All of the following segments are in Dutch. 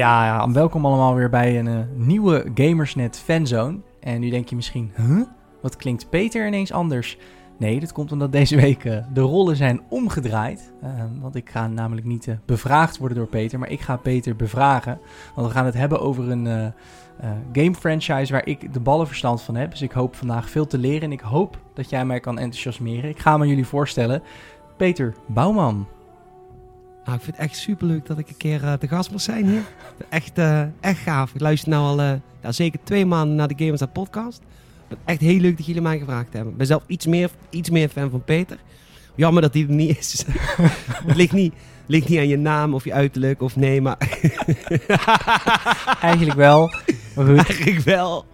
Ja, welkom allemaal weer bij een eh, nieuwe Gamersnet fanzone. En nu denk je misschien, huh? Wat klinkt Peter ineens anders? Nee, dat komt omdat deze week eh, de rollen zijn omgedraaid. Uh, want ik ga namelijk niet eh, bevraagd worden door Peter, maar ik ga Peter bevragen. Want we gaan het hebben over een eh, game franchise waar ik de ballenverstand van heb. Dus ik hoop vandaag veel te leren en ik hoop dat jij mij kan enthousiasmeren. Ik ga me jullie voorstellen. Peter Bouwman. Nou, ik vind het echt superleuk dat ik een keer uh, te gast mag zijn hier. Echt, uh, echt gaaf. Ik luister nu al uh, ja, zeker twee maanden naar de Gamers podcast. Het echt heel leuk dat jullie mij gevraagd hebben. Ik ben zelf iets meer, iets meer fan van Peter. Jammer dat hij er niet is. het ligt niet, ligt niet aan je naam of je uiterlijk of nee, maar... Eigenlijk wel. Maar goed. Eigenlijk wel.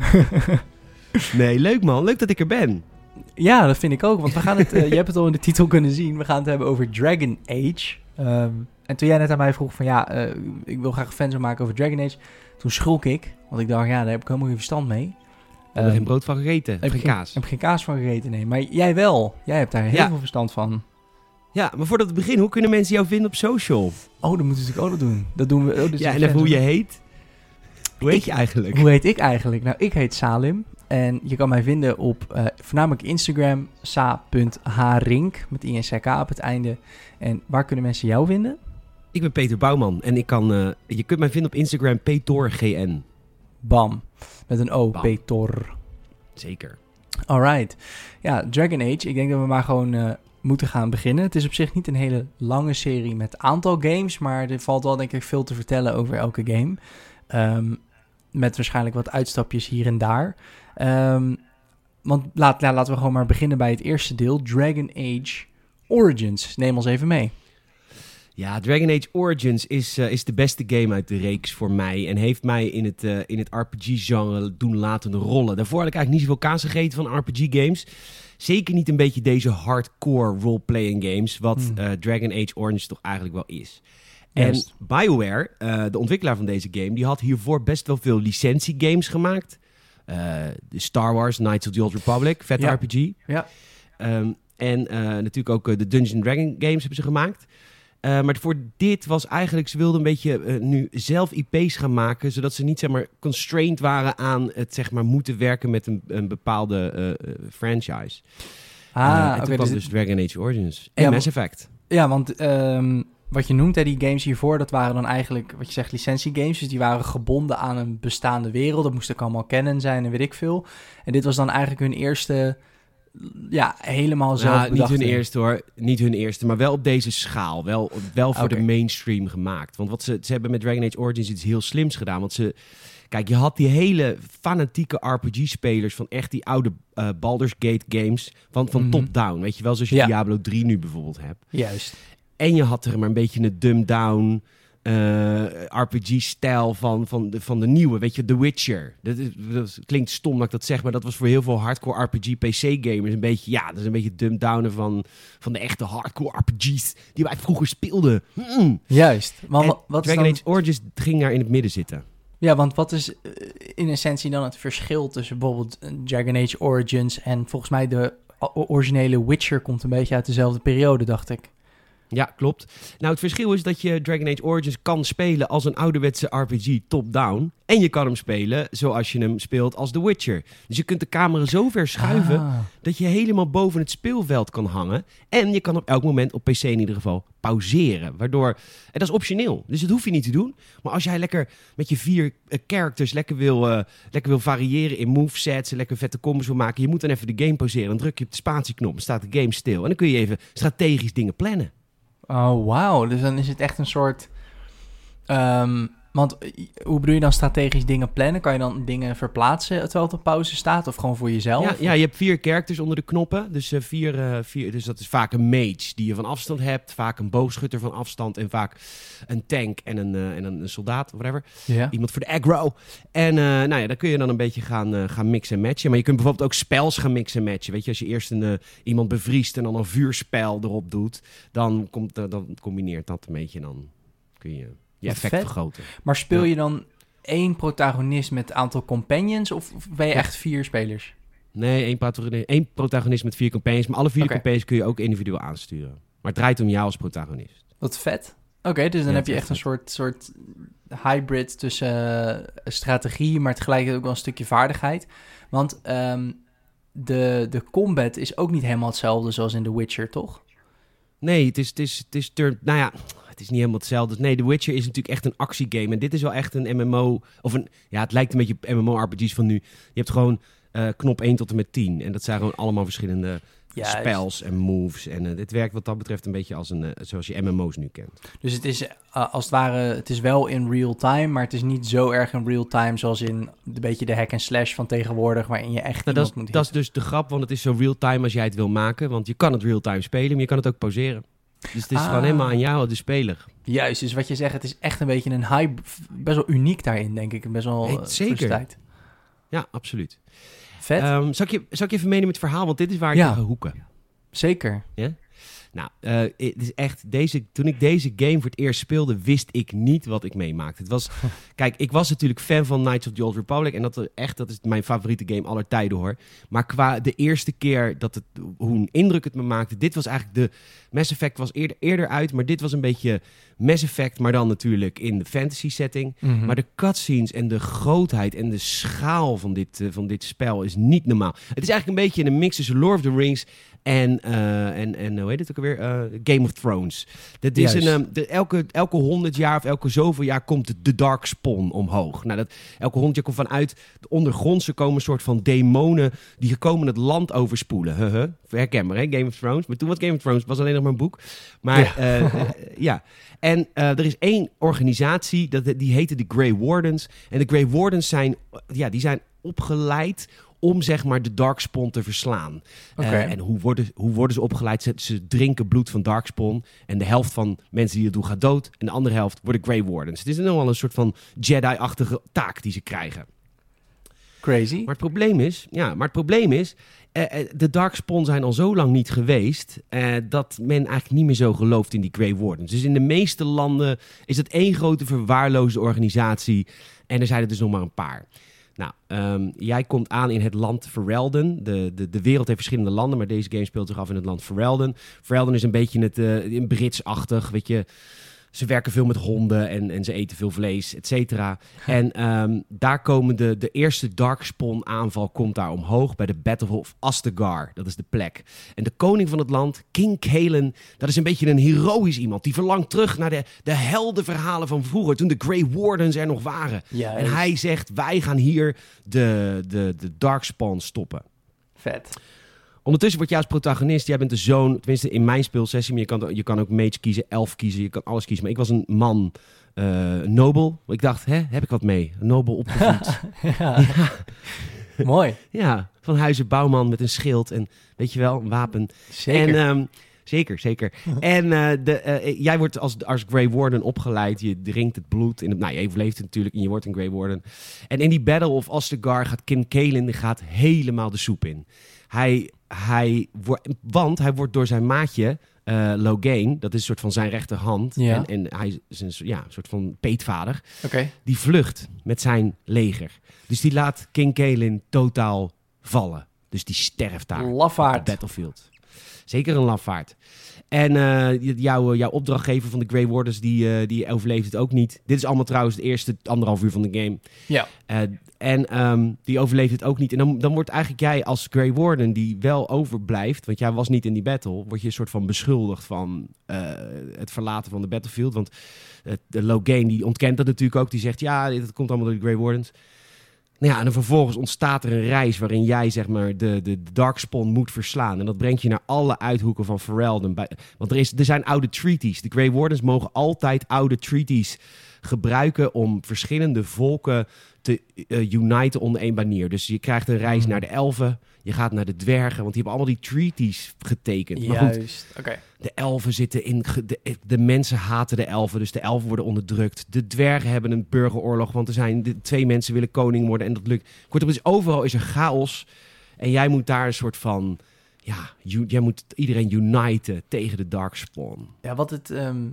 nee, leuk man. Leuk dat ik er ben. Ja, dat vind ik ook. Want we gaan het, je hebt het al in de titel kunnen zien. We gaan het hebben over Dragon Age. Um, en toen jij net aan mij vroeg van ja, uh, ik wil graag fans maken over Dragon Age. Toen schrok ik, want ik dacht ja, daar heb ik helemaal geen verstand mee. Ik heb er geen brood van gegeten, heb geen kaas. Ik heb geen kaas van gegeten, nee. Maar jij wel. Jij hebt daar heel ja. veel verstand van. Ja, maar voordat we beginnen, hoe kunnen mensen jou vinden op social? Oh, dat moeten we natuurlijk ook nog doen. Dat doen we. Oh, dus ja, en even hoe je heet. Hoe heet je eigenlijk? Hoe heet ik eigenlijk? Nou, ik heet Salim. En je kan mij vinden op uh, voornamelijk Instagram, sa.hrink, met INCK op het einde. En waar kunnen mensen jou vinden? Ik ben Peter Bouwman en ik kan, uh, je kunt mij vinden op Instagram, petorgn. Bam, met een O, Bam. Petor. Zeker. Alright. Ja, Dragon Age, ik denk dat we maar gewoon uh, moeten gaan beginnen. Het is op zich niet een hele lange serie met aantal games, maar er valt wel denk ik veel te vertellen over elke game. Um, met waarschijnlijk wat uitstapjes hier en daar. Um, want laat, ja, laten we gewoon maar beginnen bij het eerste deel. Dragon Age Origins. Neem ons even mee. Ja, Dragon Age Origins is, uh, is de beste game uit de reeks voor mij. En heeft mij in het, uh, in het RPG-genre doen laten rollen. Daarvoor had ik eigenlijk niet zoveel kaas gegeten van RPG-games. Zeker niet een beetje deze hardcore role-playing games. Wat hmm. uh, Dragon Age Origins toch eigenlijk wel is. En BioWare, uh, de ontwikkelaar van deze game, die had hiervoor best wel veel licentiegames gemaakt. Uh, de Star Wars, Knights of the Old Republic, vet ja. RPG. Ja. Um, en uh, natuurlijk ook de Dungeon Dragon games hebben ze gemaakt. maar voor dit was eigenlijk, ze wilden een beetje nu zelf IP's gaan maken, zodat ze niet zeg maar constrained waren aan het zeg maar moeten werken met een, een bepaalde franchise. Ah, en toen okay, kwam dus, dus Dragon Age Origins en ja, Mass Effect. Ja, want um, wat je noemt, hè, die games hiervoor, dat waren dan eigenlijk, wat je zegt, licentiegames. Dus die waren gebonden aan een bestaande wereld. Dat moest ook allemaal kennen zijn en weet ik veel. En dit was dan eigenlijk hun eerste, ja, helemaal zelf ja, Niet hun eerste hoor, niet hun eerste, maar wel op deze schaal. Wel, wel voor de mainstream gemaakt. Want wat ze, ze hebben met Dragon Age Origins iets heel slims gedaan. Want ze, kijk, je had die hele fanatieke RPG-spelers van echt die oude uh, Baldur's Gate games. Van, van Mhm. top-down, weet je wel, zoals je Ja. Diablo 3 nu bijvoorbeeld hebt. Juist. En je had er maar een beetje een dumbed-down eh, RPG-stijl van, van, de, van de nieuwe, weet je, The Witcher. Dat, is, dat klinkt stom dat ik dat zeg, maar dat was voor heel veel hardcore RPG-PC-gamers een beetje, ja, dat is een beetje dumbed-downen van, van de echte hardcore RPG's die wij vroeger speelden. Mm. Juist. Maar En wa- wat Dragon dan, Age Origins ging daar in het midden zitten. ja, want wat is eh, in essentie dan het verschil tussen bijvoorbeeld eh, Dragon Age Origins en volgens mij de originele Witcher komt een beetje uit dezelfde periode, dacht ik. Ja, klopt. Nou, het verschil is dat je Dragon Age Origins kan spelen als een ouderwetse RPG top-down. En je kan hem spelen zoals je hem speelt als The Witcher. Dus je kunt de camera zo ver schuiven Ah. dat je helemaal boven het speelveld kan hangen. En je kan op elk moment op PC in ieder geval pauzeren. Waardoor, en dat is optioneel, dus dat hoef je niet te doen. Maar als jij lekker met je vier eh, characters lekker wil, eh, lekker wil variëren in movesets... en lekker vette combos wil maken... je moet dan even de game pauzeren. Dan druk je op de spatieknop en staat de game stil. En dan kun je even strategisch dingen plannen. Oh, wauw. Dus dan is het echt een soort... ehm, want eh, hoe bedoel je dan strategisch dingen plannen? Kan je dan dingen verplaatsen terwijl het op pauze staat? Of gewoon voor jezelf? Ja, ja, je hebt vier characters onder de knoppen. Dus, eh, vier, eh, vier, dus dat is vaak een mage die je van afstand hebt. Vaak een boogschutter van afstand. En vaak een tank en een, eh, en een, soldaat, whatever. Ja. Iemand voor de aggro. En nou ja, dan kun je dan een beetje gaan, gaan mixen en matchen. Maar je kunt bijvoorbeeld ook spels gaan mixen en matchen. Weet je, als je eerst een, iemand bevriest en dan een vuurspel erop doet... dan, komt, dan combineert dat een beetje en dan kun je je effect vet. vergroten. Maar speel Ja. je dan één protagonist met aantal companions? Of ben je Ja. echt vier spelers? Nee, één protagonist, één protagonist met vier campagnes. Maar alle vier Oké. campagnes kun je ook individueel aansturen. Maar het draait om jou als protagonist. Wat vet. Oké, dus dan Ja, heb je echt een soort, soort hybrid tussen eh, strategie, maar tegelijkertijd ook wel een stukje vaardigheid. Want ehm, de, de combat is ook niet helemaal hetzelfde zoals in The Witcher, toch? Nee, het is, het is, het is turn, nou ja, het is niet helemaal hetzelfde. Nee, The Witcher is natuurlijk echt een actiegame. En dit is wel echt een MMO, of een, ja, het lijkt een beetje op MMO-RPG's van nu. Je hebt gewoon eh, knop 1 tot en met 10. En dat zijn gewoon allemaal verschillende Juist. spells en moves. En eh, dit werkt wat dat betreft een beetje als een, eh, zoals je MMO's nu kent. Dus het is als het ware, het is wel in real time, maar het is niet zo erg in real time zoals in een beetje de hack and slash van tegenwoordig, waarin je echt Nou, dat, is, moet dat is dus de grap, want het is zo real-time als jij het wil maken. Want je kan het real-time spelen, maar je kan het ook pauzeren. Dus het is Ah. gewoon helemaal aan jou, de speler. Juist, dus wat je zegt, het is echt een beetje een hype, best wel uniek daarin, denk ik. Best wel eh, zeker. Ja, absoluut. Vet, Ehm, zal, ik je, zal ik je even meenemen met het verhaal? Want dit is waar ik Ja. ga hoeken. zeker. Nou, eh, het is echt deze, toen ik deze game voor het eerst speelde, wist ik niet wat ik meemaakte. Het was, kijk, ik was natuurlijk fan van Knights of the Old Republic en dat, echt, dat is mijn favoriete game aller tijden hoor. Maar qua de eerste keer dat het, hoe een indruk het me maakte, dit was eigenlijk de Mass Effect was eerder, eerder uit, maar dit was een beetje Mass Effect, maar dan natuurlijk in de fantasy setting. Mhm. Maar de cutscenes en de grootheid en de schaal van dit, eh, van dit spel is niet normaal. Het is eigenlijk een beetje een mix tussen Lord of the Rings en, eh, en, en hoe heet het ook alweer? Eh, Game of Thrones. Dat is Juist. een, ehm, de, elke, elke honderd jaar of elke zoveel jaar komt de, de Darkspawn omhoog. Nou, dat, elke honderd jaar komt vanuit de ondergrondse komen een soort van demonen die komen het land overspoelen. Huh, huh. Herkenbaar, hè? Game of Thrones. Maar toen was Game of Thrones was alleen nog maar een boek. Maar Ja. ja, ja. En eh, er is één organisatie, dat, die heette de Grey Wardens. En de Grey Wardens zijn, ja, die zijn opgeleid om zeg maar de Darkspawn te verslaan. Eh, en hoe worden, hoe worden ze opgeleid? Ze, ze drinken bloed van Darkspawn. En de helft van mensen die het doen gaat dood. En de andere helft worden Grey Wardens. Het is nog wel een soort van Jedi-achtige taak die ze krijgen. Crazy. Maar het probleem is, ja, maar het probleem is, eh, eh, de Darkspawn zijn al zo lang niet geweest eh, dat men eigenlijk niet meer zo gelooft in die Grey Wardens. Dus in de meeste landen is het één grote verwaarloosde organisatie en er zijn er dus nog maar een paar. Nou, ehm, jij komt aan in het land Ferelden. De, de, de wereld heeft verschillende landen, maar deze game speelt zich af in het land Ferelden. Ferelden is een beetje het, een Brits-achtig, weet je. Ze werken veel met honden en, en ze eten veel vlees, et cetera. En ehm, daar komen de, de eerste Darkspawn aanval komt daar omhoog bij de Battle of Astegar. Dat is de plek. En de koning van het land, King Kalen, dat is een beetje een heroïsch iemand. Die verlangt terug naar de, de heldenverhalen van vroeger, toen de Grey Wardens er nog waren. Ja, En hij zegt, wij gaan hier de, de, de Darkspawn stoppen. vet. Ondertussen word jij als protagonist, jij bent de zoon, tenminste in mijn speelsessie, maar je kan, je kan ook mage kiezen, elf kiezen, je kan alles kiezen. Maar ik was een man, eh nobel. Ik dacht, hè, heb ik wat mee? Nobel opgevoed. ja. Mooi. ja, van huizen bouwman met een schild en weet je wel, een wapen. Zeker. En, ehm, zeker, zeker. en eh, de, eh, jij wordt als, als Grey Warden opgeleid. Je drinkt het bloed. In het, nou, je overleeft het natuurlijk en je wordt een Grey Warden. En in die Battle of Ostagar gaat Kin Kalen gaat helemaal de soep in. Hij, hij wordt, want hij wordt door zijn maatje eh Logain, dat is een soort van zijn rechterhand. Ja. En, en hij is een, ja, een soort van peetvader. Die vlucht met zijn leger. Dus die laat King Kalen totaal vallen. Dus die sterft daar op Lafaard. battlefield. Zeker een lafaard. En eh, j- jouw, opdrachtgever van de Grey Wardens, die, eh, die overleeft het ook niet. Dit is allemaal trouwens het eerste anderhalf uur van de game. Ja. En ehm, die overleeft het ook niet. En dan, dan wordt eigenlijk jij als Grey Warden, die wel overblijft, want jij was niet in die battle, word je een soort van beschuldigd van eh, het verlaten van de battlefield. Want eh, de Logain die ontkent dat natuurlijk ook. Die zegt, ja, dit komt allemaal door de Grey Wardens. Nou ja, en dan vervolgens ontstaat er een reis waarin jij zeg maar de, de Darkspawn moet verslaan. En dat brengt je naar alle uithoeken van Ferelden. Want er, is, er zijn oude treaties. De Grey Wardens mogen altijd oude treaties gebruiken om verschillende volken te eh, uniten onder één banier. Dus je krijgt een reis Hmm. naar de elfen, je gaat naar de dwergen, want die hebben allemaal die treaties getekend. Maar goed, de elfen zitten in. De, de mensen haten de elfen, dus de elfen worden onderdrukt. De dwergen hebben een burgeroorlog, want er zijn de, twee mensen willen koning worden en dat lukt. Kortom, dus overal is er chaos. En jij moet daar een soort van. Ja, jij moet iedereen uniten tegen de Darkspawn. Ja, wat het... ehm,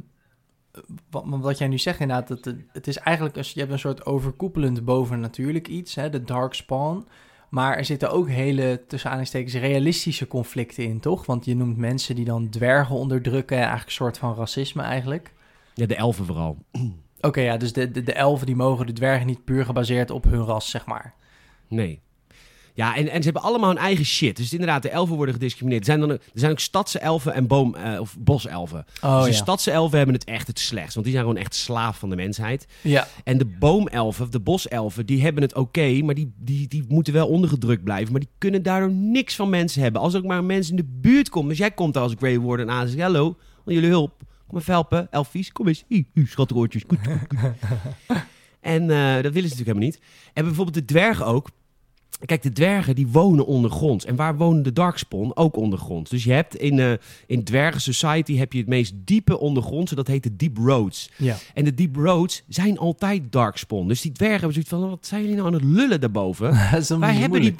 wat, wat jij nu zegt inderdaad, dat het, het is eigenlijk... Als, je hebt een soort overkoepelend bovennatuurlijk iets, hè, de Darkspawn. Maar er zitten ook hele, tussen aanhalingstekens, realistische conflicten in, toch? Want je noemt mensen die dan dwergen onderdrukken. Eigenlijk een soort van racisme eigenlijk. Ja, de elfen vooral. Oké, ja, dus de, de, de elfen die mogen de dwergen niet puur gebaseerd op hun ras, zeg maar. Nee. Ja, en, en ze hebben allemaal hun eigen shit. Dus inderdaad, de elfen worden gediscrimineerd. Er zijn, dan, er zijn ook stadse elfen en boom, eh, of boselfen. Oh dus de ja. stadse elfen hebben het echt het slechtst. Want die zijn gewoon echt slaaf van de mensheid. Ja, En de boomelfen, of de boselfen, die hebben het oké. maar die, die, die moeten wel ondergedrukt blijven. Maar die kunnen daardoor niks van mensen hebben. Als er ook maar een mens in de buurt komt. Dus jij komt daar als Grey Warden aan en zegt... Hallo, wil jullie hulp? Kom even helpen. Elfies, kom eens. Hi, schatteroortjes. Koet. en eh, dat willen ze natuurlijk helemaal niet. En bijvoorbeeld de dwergen ook. Kijk, de dwergen die wonen ondergronds. En waar wonen de Darkspawn? Ook ondergronds. Dus je hebt in, eh in Dwergen Society heb je het meest diepe ondergrondse. Dat heet de Deep Roads. ja. En de Deep Roads zijn altijd Darkspawn. Dus die dwergen hebben zoiets van... Wat zijn jullie nou aan het lullen daarboven? Wij, hebben die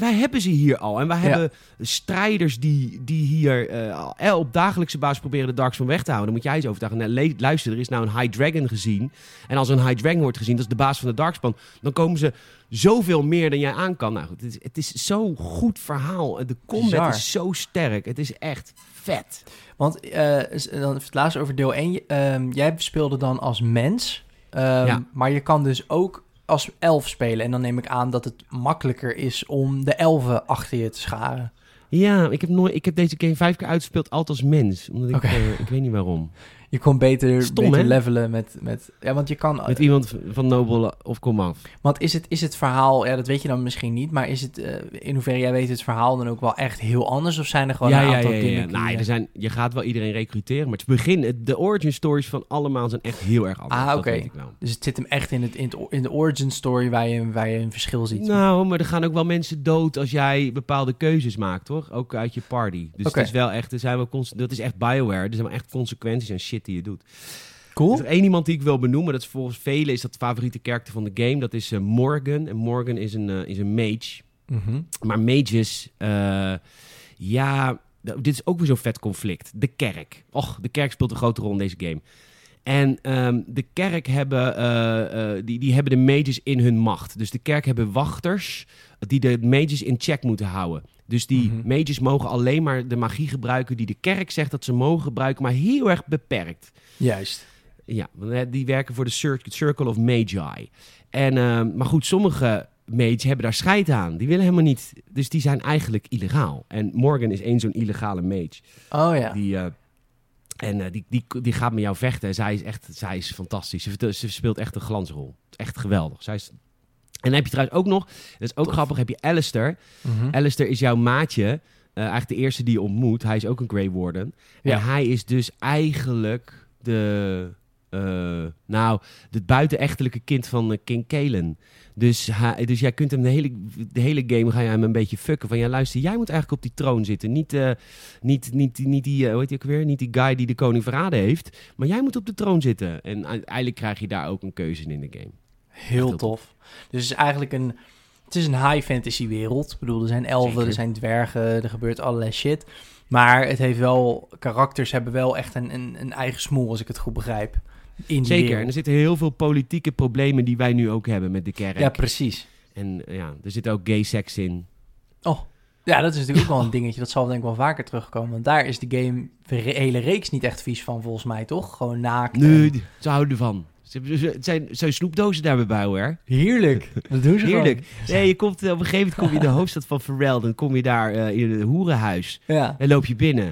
wij hebben ze hier al. En wij Ja. hebben strijders die, die hier eh, al- op dagelijkse basis proberen de Darkspawn weg te houden. Dan moet jij eens overtuigen. Nou, luister, er is nou een High Dragon gezien. En als een High Dragon wordt gezien, dat is de baas van de Darkspawn. Dan komen ze zoveel meer dan jij aan kan. Nou goed, het is, het is zo'n goed verhaal. De combat Bizar. is zo sterk. Het is echt vet. Want eh, s- dan het laatste over deel 1. ehm, jij speelde dan als mens. ehm, Ja. Maar je kan dus ook als elf spelen. En dan neem ik aan dat het makkelijker is om de elfen achter je te scharen. Ja, ik heb, nooit, ik heb deze game vijf keer uitgespeeld, altijd als mens. Omdat ik, eh, ik weet niet waarom. Je kon beter, Stom, beter levelen met, met... Ja, want je kan... Met iemand van Noble of af. Want is het, is het verhaal... Ja, dat weet je dan misschien niet. Maar is het... eh, in hoeverre jij weet het verhaal dan ook wel echt heel anders? Of zijn er gewoon ja, een ja, aantal ja, ja. dingen... Nou, eh, er zijn, je gaat wel iedereen recruteren, maar het begin, het- de origin stories van allemaal zijn echt heel erg anders. Ah, oké. Dus het zit hem echt in, het, in, het, in de origin story waar je, waar je een verschil ziet. Nou, maar er gaan ook wel mensen dood als jij bepaalde keuzes maakt, hoor. Ook uit je party. Dus Oké. het is wel echt, er zijn wel dat is echt Bioware. Er zijn wel echt consequenties aan shit die je doet. Cool. Er is er één iemand die ik wil benoemen, dat is volgens velen is dat de favoriete karakter van de game. Dat is eh, Morgan. En Morgan is een, eh, is een mage. Mhm. Maar mages, eh, ja, d- dit is ook weer zo'n vet conflict. De kerk. Och, de kerk speelt een grote rol in deze game. En ehm, de kerk hebben, die, die hebben de mages in hun macht. Dus de kerk hebben wachters die de mages in check moeten houden. Dus die Mhm. mages mogen alleen maar de magie gebruiken die de kerk zegt dat ze mogen gebruiken, maar heel erg beperkt. Juist. Ja, want, die werken voor de Cir- Circle of Magi. En, ehm, maar goed, sommige mages hebben daar scheid aan. Die willen helemaal niet. Dus die zijn eigenlijk illegaal. En Morgan is één zo'n illegale mage. Oh ja. Die, eh, en eh, die, die, die gaat met jou vechten. En zij is echt zij is fantastisch. Ze, ze speelt echt een glansrol. Echt geweldig. Zij is... En dan heb je trouwens ook nog, dat is ook grappig, heb je Alistair. Mhm. Alistair is jouw maatje. eh, eigenlijk de eerste die je ontmoet. Hij is ook een Grey Warden. Ja. En hij is dus eigenlijk de... eh, nou, het buitenechtelijke kind van eh, King Kalen. Dus, hij, dus jij kunt hem de hele, de hele game ga je hem een beetje fucken. Van ja, luister, jij moet eigenlijk op die troon zitten. Niet, eh, niet, niet, niet die, hoe heet die ook weer? Niet die guy die de koning verraden heeft. Maar jij moet op de troon zitten. En uiteindelijk krijg je daar ook een keuze in in de game. Heel heel tof. Dus het is eigenlijk een... Het is een high fantasy wereld. Ik bedoel, er zijn elfen, Zeker. er zijn dwergen, er gebeurt allerlei shit. Maar het heeft wel... Karakters hebben wel echt een, een, een eigen smoel, als ik het goed begrijp. In Zeker. En er zitten heel veel politieke problemen die wij nu ook hebben met de kerk. Ja, precies. En eh, ja, er zit ook gay seks in. Oh, ja, dat is natuurlijk ook wel een dingetje. Dat zal denk ik wel vaker terugkomen. Want daar is de game, de hele reeks niet echt vies van, volgens mij, toch? Gewoon naakt. Nee, ze houden ervan. Ze Het zijn, zijn snoepdozen daar bij Bioware. Heerlijk. Dat doen ze Heerlijk. gewoon. Nee, je komt, eh, op een gegeven moment kom je in de hoofdstad van Pharrell. Dan kom je daar eh, in het hoerenhuis. Ja. En loop je binnen.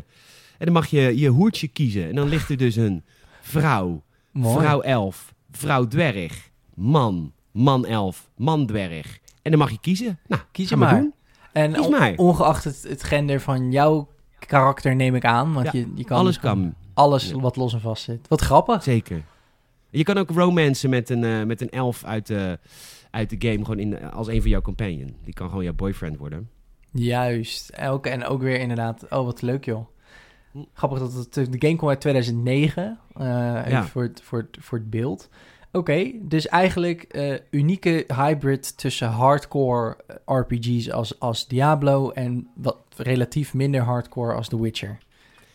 En dan mag je je hoertje kiezen. En dan ligt er dus een vrouw, Mooi. vrouw elf, vrouw dwerg, man, man elf, man dwerg. En dan mag je kiezen. Nou, Kies je maar. En Kies on- maar. ongeacht het, het gender van jouw karakter neem ik aan. Want Ja, je, je kan Alles kan. Alles Ja. wat los en vast zit. Wat grappig. Zeker. Je kan ook romancen met een, eh, met een elf uit de, uit de game. Gewoon in, als een van jouw companion. Die kan gewoon jouw boyfriend worden. Juist. En ook, en ook weer inderdaad... Oh, wat leuk joh. Hm. Grappig dat het... De game kwam uit 2009. eh, Ja. voor, het, voor, het, voor het beeld. Oké, dus eigenlijk eh, unieke hybrid tussen hardcore RPG's als, als Diablo... en wat relatief minder hardcore als The Witcher.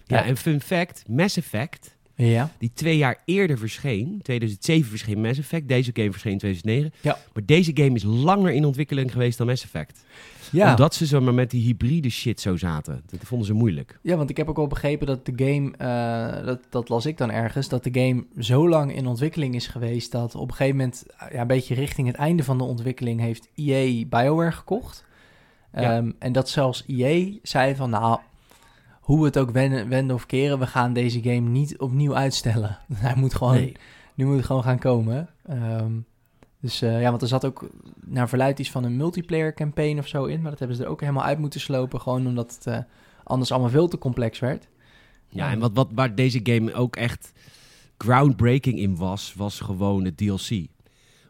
Ja, Ja. en fun fact, Mass Effect Ja. Die twee jaar eerder verscheen. 2007 verscheen Mass Effect. Deze game verscheen in 2009. Ja. Maar deze game is langer in ontwikkeling geweest dan Mass Effect. Ja. Omdat ze zo maar met die hybride shit zo zaten. Dat vonden ze moeilijk. ja, want ik heb ook wel begrepen dat de game, eh, dat, dat las ik dan ergens, dat de game zo lang in ontwikkeling is geweest dat op een gegeven moment, eh, ja, een beetje richting het einde van de ontwikkeling, heeft EA BioWare gekocht. Ja. Ehm, en dat zelfs EA zei van, nou, hoe we het ook wenden, wenden of keren, we gaan deze game niet opnieuw uitstellen. Hij moet gewoon, Nee. nu moet het gewoon gaan komen. Ehm, dus eh, ja, want er zat ook naar verluid iets van een multiplayer campaign of zo in, maar dat hebben ze er ook helemaal uit moeten slopen, gewoon omdat het eh, anders allemaal veel te complex werd. Ja, en wat, wat, waar deze game ook echt groundbreaking in was, was gewoon het DLC.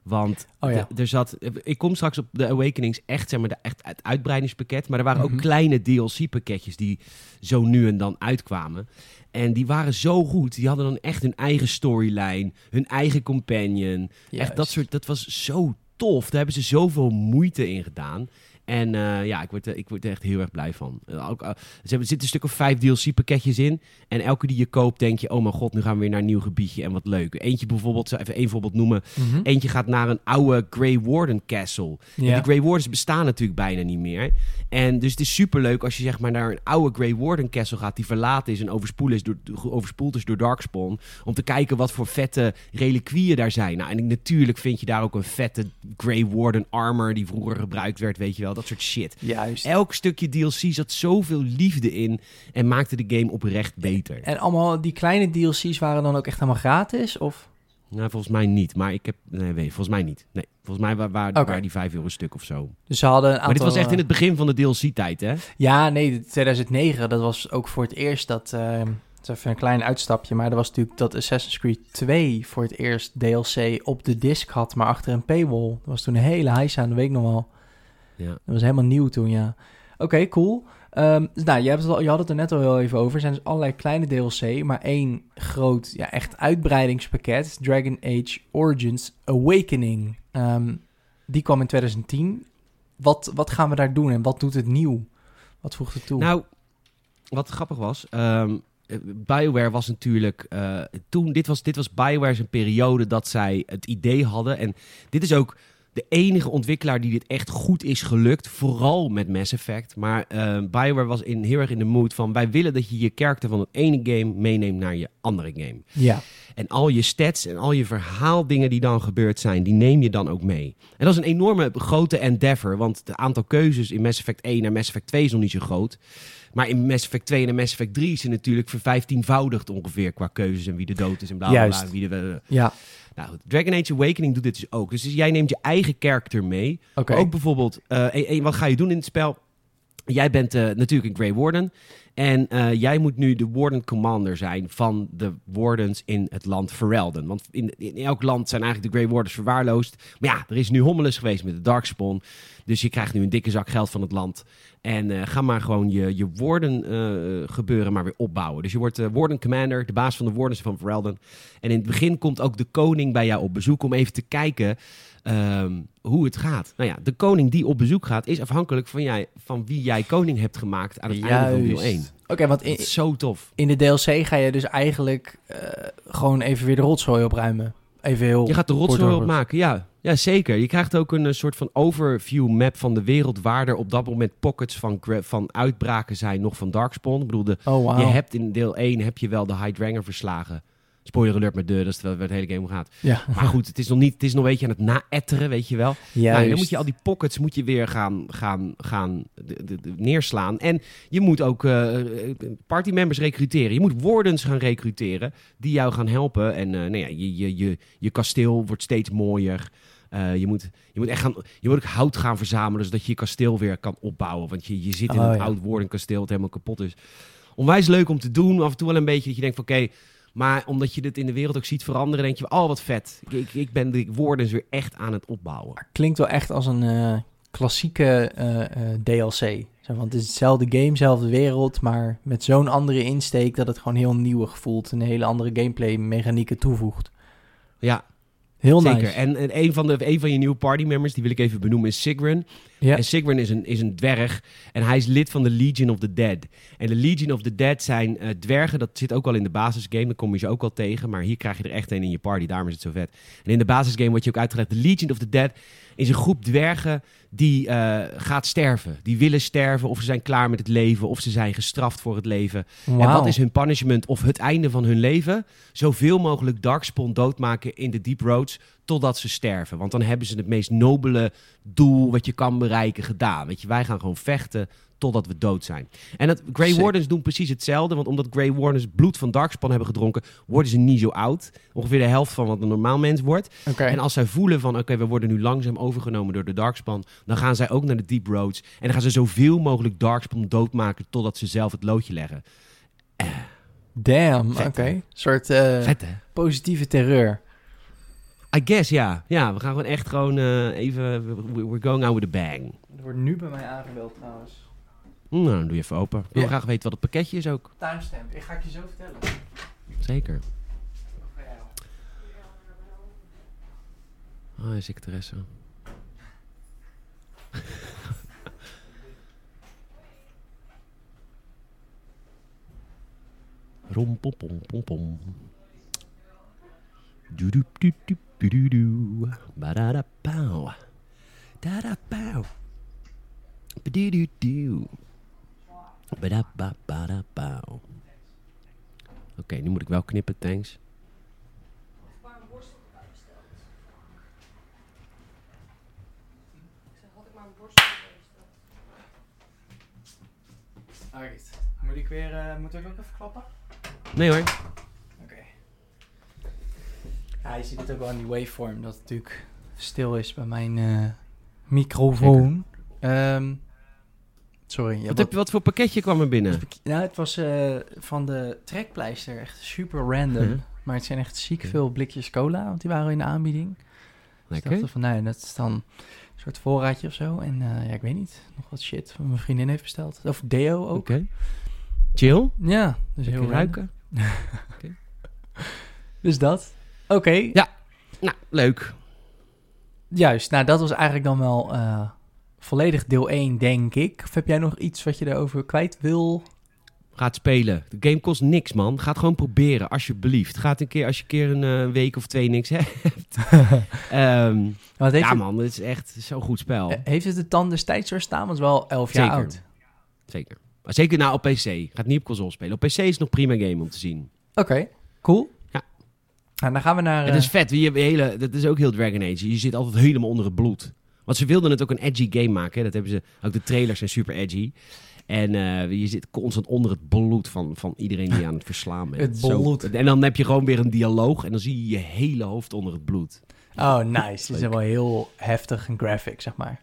Want Oh ja. er zat, ik kom straks op de Awakenings echt, zeg maar, de, echt het uitbreidingspakket. Maar er waren Mhm. ook kleine DLC-pakketjes die zo nu en dan uitkwamen. En die waren zo goed. Die hadden dan echt hun eigen storyline, hun eigen companion. Echt dat soort, dat was zo tof. Daar hebben ze zoveel moeite in gedaan. En eh, ja, ik word, ik word er echt heel erg blij van. Eh, ook, eh, ze hebben, er zitten een stuk of vijf DLC-pakketjes in. En elke die je koopt, denk je: oh mijn god, nu gaan we weer naar een nieuw gebiedje en wat leuk. Eentje bijvoorbeeld, even één voorbeeld noemen. Mhm. Eentje gaat naar een oude Grey Warden Castle. En Ja. die Grey Wardens bestaan natuurlijk bijna niet meer. En dus het is superleuk als je zeg maar naar een oude Grey Warden Castle gaat... die verlaten is en overspoeld is door, overspoeld is door Darkspawn... om te kijken wat voor vette reliquieën daar zijn. Nou, en natuurlijk vind je daar ook een vette Grey Warden armor... die vroeger gebruikt werd, weet je wel, dat soort shit. Juist. Elk stukje DLC zat zoveel liefde in... en maakte de game oprecht beter. En allemaal die kleine DLC's waren dan ook echt helemaal gratis? Of? Nou, volgens mij niet. Maar ik heb... Nee, weet, volgens mij niet. Nee, volgens mij wa- wa- Oké. waren die 5 euro stuk of zo. Dus ze hadden een aantal... Maar dit was echt in eh, het begin van de DLC-tijd, hè? Ja, nee, 2009, dat was ook voor het eerst dat... is even een klein uitstapje, maar er was natuurlijk dat Assassin's Creed 2 voor het eerst DLC op de disc had, maar achter een paywall. Dat was toen een hele heisa aan, dat weet ik nog wel. Ja. Dat was helemaal nieuw toen, ja. Oké, cool. Ehm, dus nou, je, hebt het al, je had het er net al heel even over. Er zijn dus allerlei kleine DLC, maar één groot, ja, echt uitbreidingspakket. Dragon Age Origins Awakening. Ehm, die kwam in 2010. Wat, wat gaan we daar doen en wat doet het nieuw? Wat voegt het toe? Nou, wat grappig was, ehm, eh, BioWare was natuurlijk eh, toen, dit was, dit was BioWare zijn periode dat zij het idee hadden. En dit is ook de enige ontwikkelaar die dit echt goed is gelukt, vooral met Mass Effect. Maar eh, BioWare was in, heel erg in de mood van, wij willen dat je je karakter van het ene game meeneemt naar je andere game. ja. En al je stats en al je verhaaldingen die dan gebeurd zijn, die neem je dan ook mee. En dat is een enorme grote endeavor, want het aantal keuzes in Mass Effect 1 en Mass Effect 2 is nog niet zo groot. Maar in Mass Effect 2 en Mass Effect 3 is het natuurlijk vervijftienvoudigd ongeveer qua keuzes en wie de dood is en bla bla bla. Juist. Wie de, Ja, nou, goed, Dragon Age Awakening doet dit dus ook. Dus jij neemt je eigen character mee. ook bijvoorbeeld, eh, en- en wat ga je doen in het spel? Jij bent eh, natuurlijk een Grey Warden. En eh, jij moet nu de Warden Commander zijn van de Wardens in het land Ferelden. Want in, in elk land zijn eigenlijk de Grey Wardens verwaarloosd. Maar ja, er is nu hommeles geweest met de Darkspawn. Dus je krijgt nu een dikke zak geld van het land. En eh, ga maar gewoon je, je Warden eh, gebeuren maar weer opbouwen. Dus je wordt Warden Commander, de baas van de Wardens van Ferelden. En in het begin komt ook de koning bij jou op bezoek om even te kijken ehm, hoe het gaat. Nou ja, de koning die op bezoek gaat is afhankelijk van, jij, van wie jij koning hebt gemaakt aan het einde van deel 1. Oké, want Dat in, is zo tof. in de DLC ga je dus eigenlijk gewoon even weer de rotzooi opruimen. Even heel... Je gaat de rotzooi opmaken, ja. Ja, zeker. Je krijgt ook een eh, soort van overview map van de wereld... waar er op dat moment pockets van, van uitbraken zijn nog van Darkspawn. Ik bedoel, de, Oh, wauw. je hebt in deel 1 heb je wel de Hydranger verslagen. Spoiler alert met de, dat is waar het hele game om gaat. Ja, Maar goed, het is nog niet, het is nog een beetje aan het naetteren, weet je wel. juist. Nou, dan moet je al die pockets moet je weer gaan, gaan, gaan de, de- de- neerslaan. En je moet ook eh partymembers recruteren. Je moet wardens gaan recruteren die jou gaan helpen. En eh, nou ja, je, je, je, je kasteel wordt steeds mooier. Eh, je, moet, je moet echt gaan, je moet ook hout gaan verzamelen zodat je je kasteel weer kan opbouwen. Want je, je zit in Oh, een ja. oud wardenkasteel dat helemaal kapot is. Onwijs leuk om te doen. Af en toe wel een beetje dat je denkt van oké, maar omdat je dit in de wereld ook ziet veranderen, denk je, oh wat vet. Ik, ik, ik ben de wardens weer echt aan het opbouwen. Klinkt wel echt als een eh, klassieke eh, eh, DLC. Want het is hetzelfde game, dezelfde wereld, maar met zo'n andere insteek dat het gewoon heel nieuwig voelt en een hele andere gameplay mechanieken toevoegt. Ja, Heel Zeker. nice. En, en een, van de, een van je nieuwe partymembers, die wil ik even benoemen, is Sigrun. Ja. En Sigrun is een, is een dwerg en hij is lid van de Legion of the Dead. En de Legion of the Dead zijn eh, dwergen, dat zit ook al in de basisgame, dan kom je ze ook al tegen. Maar hier krijg je er echt een in je party, daarom is het zo vet. En in de basisgame wordt je ook uitgelegd, de Legion of the Dead is een groep dwergen die eh, gaat sterven. Die willen sterven of ze zijn klaar met het leven of ze zijn gestraft voor het leven. En wat is hun punishment of het einde van hun leven? Zoveel mogelijk Darkspawn doodmaken in de Deep Roads totdat ze sterven. Want dan hebben ze het meest nobele doel wat je kan bereiken gedaan. Weet je, wij gaan gewoon vechten totdat we dood zijn. En dat, Grey Sick. Wardens doen precies hetzelfde. Want omdat Grey Wardens bloed van Darkspawn hebben gedronken, worden ze niet zo oud. Ongeveer de helft van wat een normaal mens wordt. En als zij voelen van, oké, we worden nu langzaam overgenomen door de Darkspawn, dan gaan zij ook naar de Deep Roads. En dan gaan ze zoveel mogelijk Darkspawn doodmaken totdat ze zelf het loodje leggen. Damn, oké. Een soort eh, Vet, positieve terreur. I guess, ja. Ja, we gaan gewoon echt gewoon eh, even... we- We're going out with a bang. Er wordt nu bij mij aangebeld trouwens. Nou, dan doe je even open. Ik wil Ja. graag weten wat het pakketje is ook. Timestamp, ik ga het je zo vertellen. Zeker. Ah, is secretaresse. Rom pom pom pom pom. Doe doe doe doe doe doe doe. Badada pauw. Dada pauw. Bedoe doe doe. Bada ba bada pauw. Oké, nu moet ik wel knippen, thanks. Alright. Moet ik weer, eh, moet ik ook even klappen? Nee hoor. Je ziet het ook wel in die waveform, dat het natuurlijk stil is bij mijn eh, microfoon. Ehm, sorry. Ja, Wat, heb je, wat voor pakketje kwam er binnen? Nou, het was eh, van de trekpleister echt super random. Mhm. Maar het zijn echt ziek veel blikjes cola, want die waren in de aanbieding. Dus ik Lekker. dacht van, nee, dat is dan een soort voorraadje of zo. En eh, ja, ik weet niet, nog wat shit wat mijn vriendin heeft besteld. Of deo ook. Oké. Chill. Ja, dus heel Lekker ruiken. Dus dat. Oké, Ja. Nou, leuk. juist. Nou, dat was eigenlijk dan wel eh, volledig deel 1, denk ik. Of heb jij nog iets wat je daarover kwijt wil? Gaat spelen. De game kost niks, man. Ga het gewoon proberen, alsjeblieft. Ga het een keer, als je een keer een eh, week of twee niks hebt. Ehm, heeft, ja, het, man. Het is echt zo'n goed spel. eh, heeft het de tand destijds doorstaan? Want het is wel 11 jaar Zeker. oud. Zeker. Maar zeker nou op PC. Gaat niet op console spelen. Op PC is het nog prima game om te zien. Oké, cool. Ja. Nou, dan gaan we naar... Het eh, is vet. Je hele, dat is ook heel Dragon Age. Je zit altijd helemaal onder het bloed. Want ze wilden het ook een edgy game maken. Hè. Dat hebben ze, ook de trailers zijn super edgy. En eh, je zit constant onder het bloed van, van iedereen die aan het verslaan bent. Het Zo- bloed. en dan heb je gewoon weer een dialoog. En dan zie je je hele hoofd onder het bloed. Oh, nice. Is Leuk. wel heel heftig en graphic, zeg maar.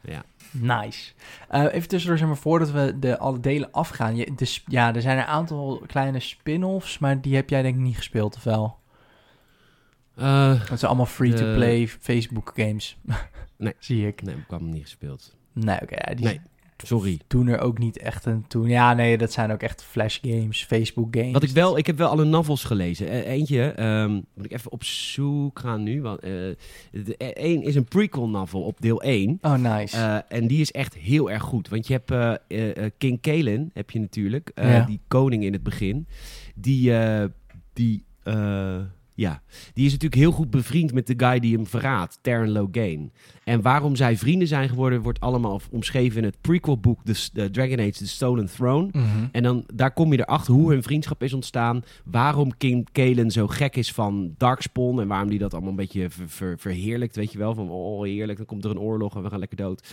Ja. Nice. Eh, even tussendoor, zeg maar, voordat we de alle delen afgaan. Je, de, ja, er zijn een aantal kleine spin-offs, maar die heb jij denk ik niet gespeeld, of wel? Eh, Dat zijn allemaal free-to-play Facebook games. Nee. Zie ik. nee, ik kwam hem niet gespeeld. Nee, oké. die Nee, sorry. doen er ook niet echt een toen. Ja, nee, dat zijn ook echt flash games, Facebook games. Wat ik wel, ik heb wel alle novels gelezen. Eh, eentje, ehm, moet ik even op zoek gaan nu. Want, eh, de, één is een prequel novel op deel 1. Oh, nice. Eh, en die is echt heel erg goed. Want je hebt eh, eh, eh, King Kalen, heb je natuurlijk. eh, Ja. Die koning in het begin. Die, eh, die, eh, ja, die is natuurlijk heel goed bevriend met de guy die hem verraadt. Terran Logain. En waarom zij vrienden zijn geworden, wordt allemaal omschreven in het prequelboek The, The Dragon Age The Stolen Throne. Mhm. En dan, daar kom je erachter hoe hun vriendschap is ontstaan. Waarom King Kalen zo gek is van Darkspawn. En waarom die dat allemaal een beetje ver- ver- verheerlijkt. Weet je wel, van oh heerlijk, dan komt er een oorlog en we gaan lekker dood.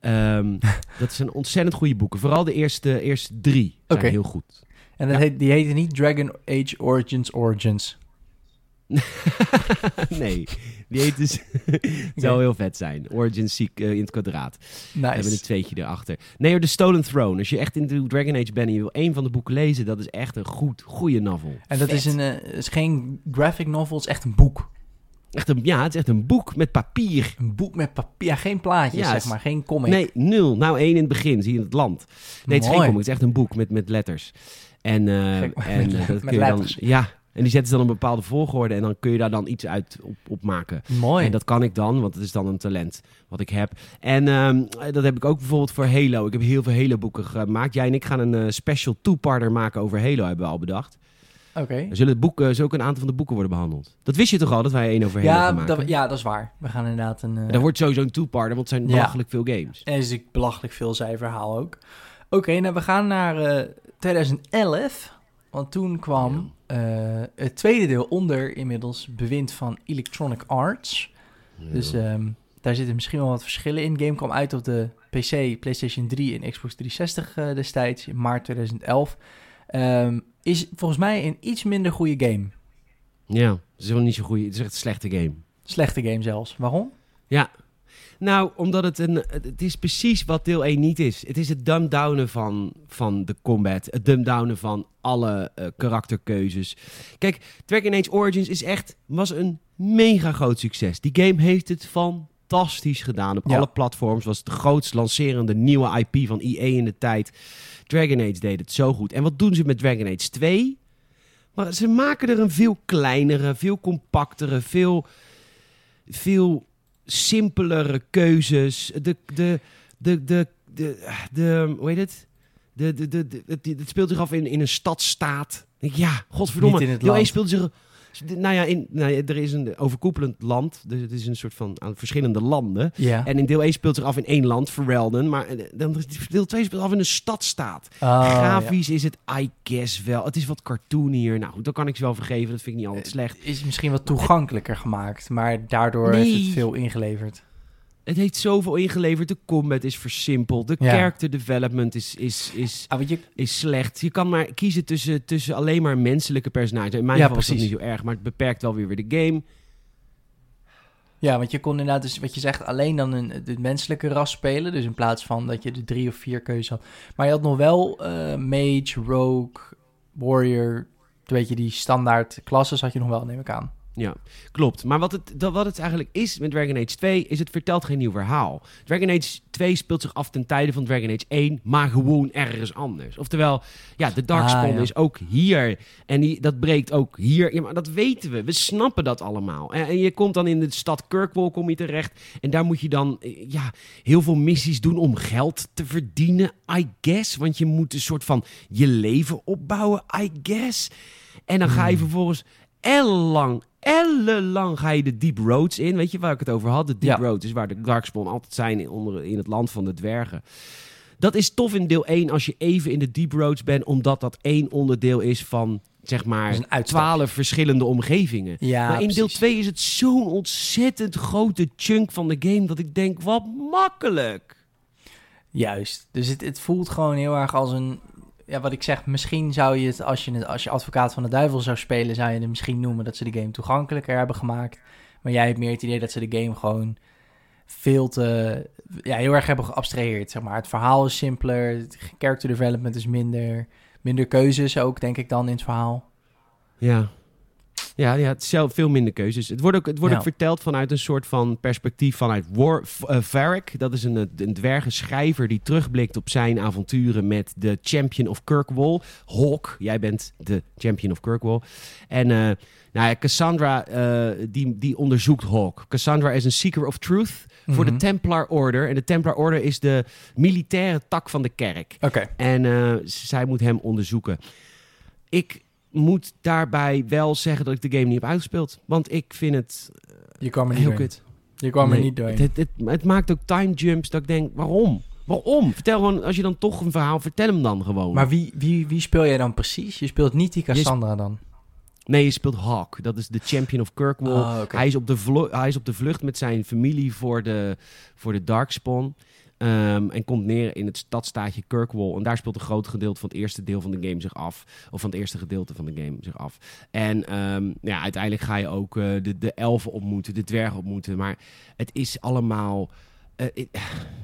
Ehm, dat zijn ontzettend goede boeken. Vooral de eerste, eerste drie zijn heel goed. En dat ja. heet, die heette niet Dragon Age Origins Origins. nee, die heet dus... het zou heel vet zijn. Origin Seek eh, in het kwadraat. We hebben een Nice. tweetje erachter. Nee, hoor, The Stolen Throne. Als je echt in de Dragon Age bent en je wil één van de boeken lezen... dat is echt een goed, goede novel. En dat Vet. is, een, eh, is geen graphic novel, het is echt een boek. Echt een, ja, het is echt een boek met papier. Een boek met papier, ja, geen plaatjes, Ja, zeg maar, geen comic. Nee, nul. Nou, één in het begin, zie je in het land. Nee, het is geen comic, het is echt een boek met, met letters. En, eh, Gek, en met- dat met kun je dan... letters. Ja, En die zetten ze dan een bepaalde volgorde en dan kun je daar dan iets uit op, op maken. Mooi. En dat kan ik dan, want het is dan een talent wat ik heb. En ehm, dat heb ik ook bijvoorbeeld voor Halo. Ik heb heel veel Halo-boeken gemaakt. Jij en ik gaan een eh, special two-parter maken over Halo, hebben we al bedacht. Oké. Er zullen, het boek, eh, zullen ook een aantal van de boeken worden behandeld. Dat wist je toch al, dat wij één over Halo Ja, gaan maken? dat, ja, dat is waar. We gaan inderdaad een... eh, En dat wordt sowieso een two-parter, want het zijn Ja. belachelijk veel games. En is een belachelijk veel verhaal ook. Oké, nou we gaan naar eh, 2011. Want toen kwam eh, het tweede deel onder inmiddels bewind van Electronic Arts. Dus ehm, daar zitten misschien wel wat verschillen in. De game kwam uit op de PC, PlayStation 3 en Xbox 360 eh, destijds in maart 2011. Ehm, is volgens mij een iets minder goede game. Ja, het is wel niet zo goed. Het is echt een slechte game. Slechte game zelfs. Waarom? Ja. Nou, omdat het een. Het is precies wat deel 1 niet is. Het is het dumb-downen van, van de combat. Het dumb-downen van alle eh, karakterkeuzes. Kijk, Dragon Age Origins is echt. was een mega groot succes. Die game heeft het fantastisch gedaan. Op Ja. alle platforms was het de grootst lancerende nieuwe IP van EA in de tijd. Dragon Age deed het zo goed. En wat doen ze met Dragon Age 2? Maar ze maken er een veel kleinere, veel compactere, veel, veel simpelere keuzes. De, de, de, de, de, de hoe heet het? De, de, de, de, het, speelt zich af in, in een stadstaat. Ja, godverdomme. Niet in het Deel 1 land. speelt zich... Nou ja, in, nou ja, er is een overkoepelend land. Dus het is een soort van aan verschillende landen. Ja. En in deel 1 speelt zich af in één land, Ferelden. Maar eh, dan, deel 2 speelt af in een stadstaat. Oh, Grafisch is het, I guess wel. Het is wat cartoonier. Nou goed, dat kan ik ze wel vergeven. Dat vind ik niet altijd slecht. Is misschien wat toegankelijker gemaakt, maar daardoor Nee. heeft het veel ingeleverd. Het heeft zoveel ingeleverd. De combat is versimpeld. De Ja. character development is, is, is, Ah, je, is slecht. Je kan maar kiezen tussen, tussen alleen maar menselijke personages. In mijn Ja, geval is dat precies. niet zo erg, maar het beperkt wel weer weer de game. Ja, want je kon inderdaad, dus wat je zegt, alleen dan een, de menselijke ras spelen. Dus in plaats van dat je de drie of vier keuzes had. Maar je had nog wel eh, mage, rogue, warrior. Weet je, die standaard klasses had je nog wel, neem ik aan. Ja, klopt. Maar wat het, dat, wat het eigenlijk is met Dragon Age 2, is het vertelt geen nieuw verhaal. Dragon Age 2 speelt zich af ten tijde van Dragon Age 1, maar gewoon ergens anders. Oftewel, ja, de Darkspawn Ah, ja. is ook hier. En die, dat breekt ook hier. Ja, maar dat weten we. We snappen dat allemaal. En, en je komt dan in de stad Kirkwall kom je terecht. En daar moet je dan eh, ja, heel veel missies doen om geld te verdienen, I guess. Want je moet een soort van je leven opbouwen, I guess. En dan ga je Hmm. vervolgens ellenlang, ellenlang ga je de Deep Roads in. Weet je waar ik het over had? De Deep Ja. Roads is waar de Darkspawn altijd zijn in, onder, in het land van de dwergen. Dat is tof in deel 1 als je even in de Deep Roads bent, omdat dat één onderdeel is van, zeg maar, twaalf verschillende omgevingen. Ja, maar in deel precies. 2 is het zo'n ontzettend grote chunk van de game dat ik denk, wat makkelijk. Juist. Dus het, het voelt gewoon heel erg als een... Ja, wat ik zeg, misschien zou je het als, je het, als je advocaat van de duivel zou spelen... zou je het misschien noemen dat ze de game toegankelijker hebben gemaakt. Maar jij hebt meer het idee dat ze de game gewoon veel te... Ja, heel erg hebben geabstraheerd, zeg maar. Het verhaal is simpeler, het character development is minder... Minder keuzes ook, denk ik dan, in het verhaal. Ja. Ja, ja, het is zelf veel minder keuzes. Het wordt ook, het wordt Ja. ook verteld vanuit een soort van perspectief vanuit War, uh, Varric. Dat is een, een dwergen schrijver die terugblikt op zijn avonturen met de Champion of Kirkwall. Hawk, jij bent de Champion of Kirkwall. En eh, nou ja, Cassandra, eh, die, die onderzoekt Hawk. Cassandra is een seeker of truth voor de Mhm. Templar Order. En de Templar Order is de militaire tak van de kerk. Oké. En eh, zij moet hem onderzoeken. Ik moet daarbij wel zeggen dat ik de game niet heb uitgespeeld. Want ik vind het Je kwam er niet heel doorheen. kut. Je kwam er niet doorheen. Het, het, het, het maakt ook time jumps dat ik denk, waarom? Waarom? Vertel gewoon, als je dan toch een verhaal, vertel hem dan gewoon. Maar wie, wie, wie speel jij dan precies? Je speelt niet die Cassandra dan? Nee, je speelt Hawk. Dat is de champion of Kirkwall. Oh, hij, is op de hij is op de vlucht met zijn familie voor de, voor de Darkspawn. Ehm, en komt neer in het stadstaatje Kirkwall. En daar speelt een groot gedeelte van het eerste deel van de game zich af. Of van het eerste gedeelte van de game zich af. En ehm, ja, uiteindelijk ga je ook eh, de, de elfen ontmoeten, de dwergen ontmoeten. Maar het is allemaal... eh,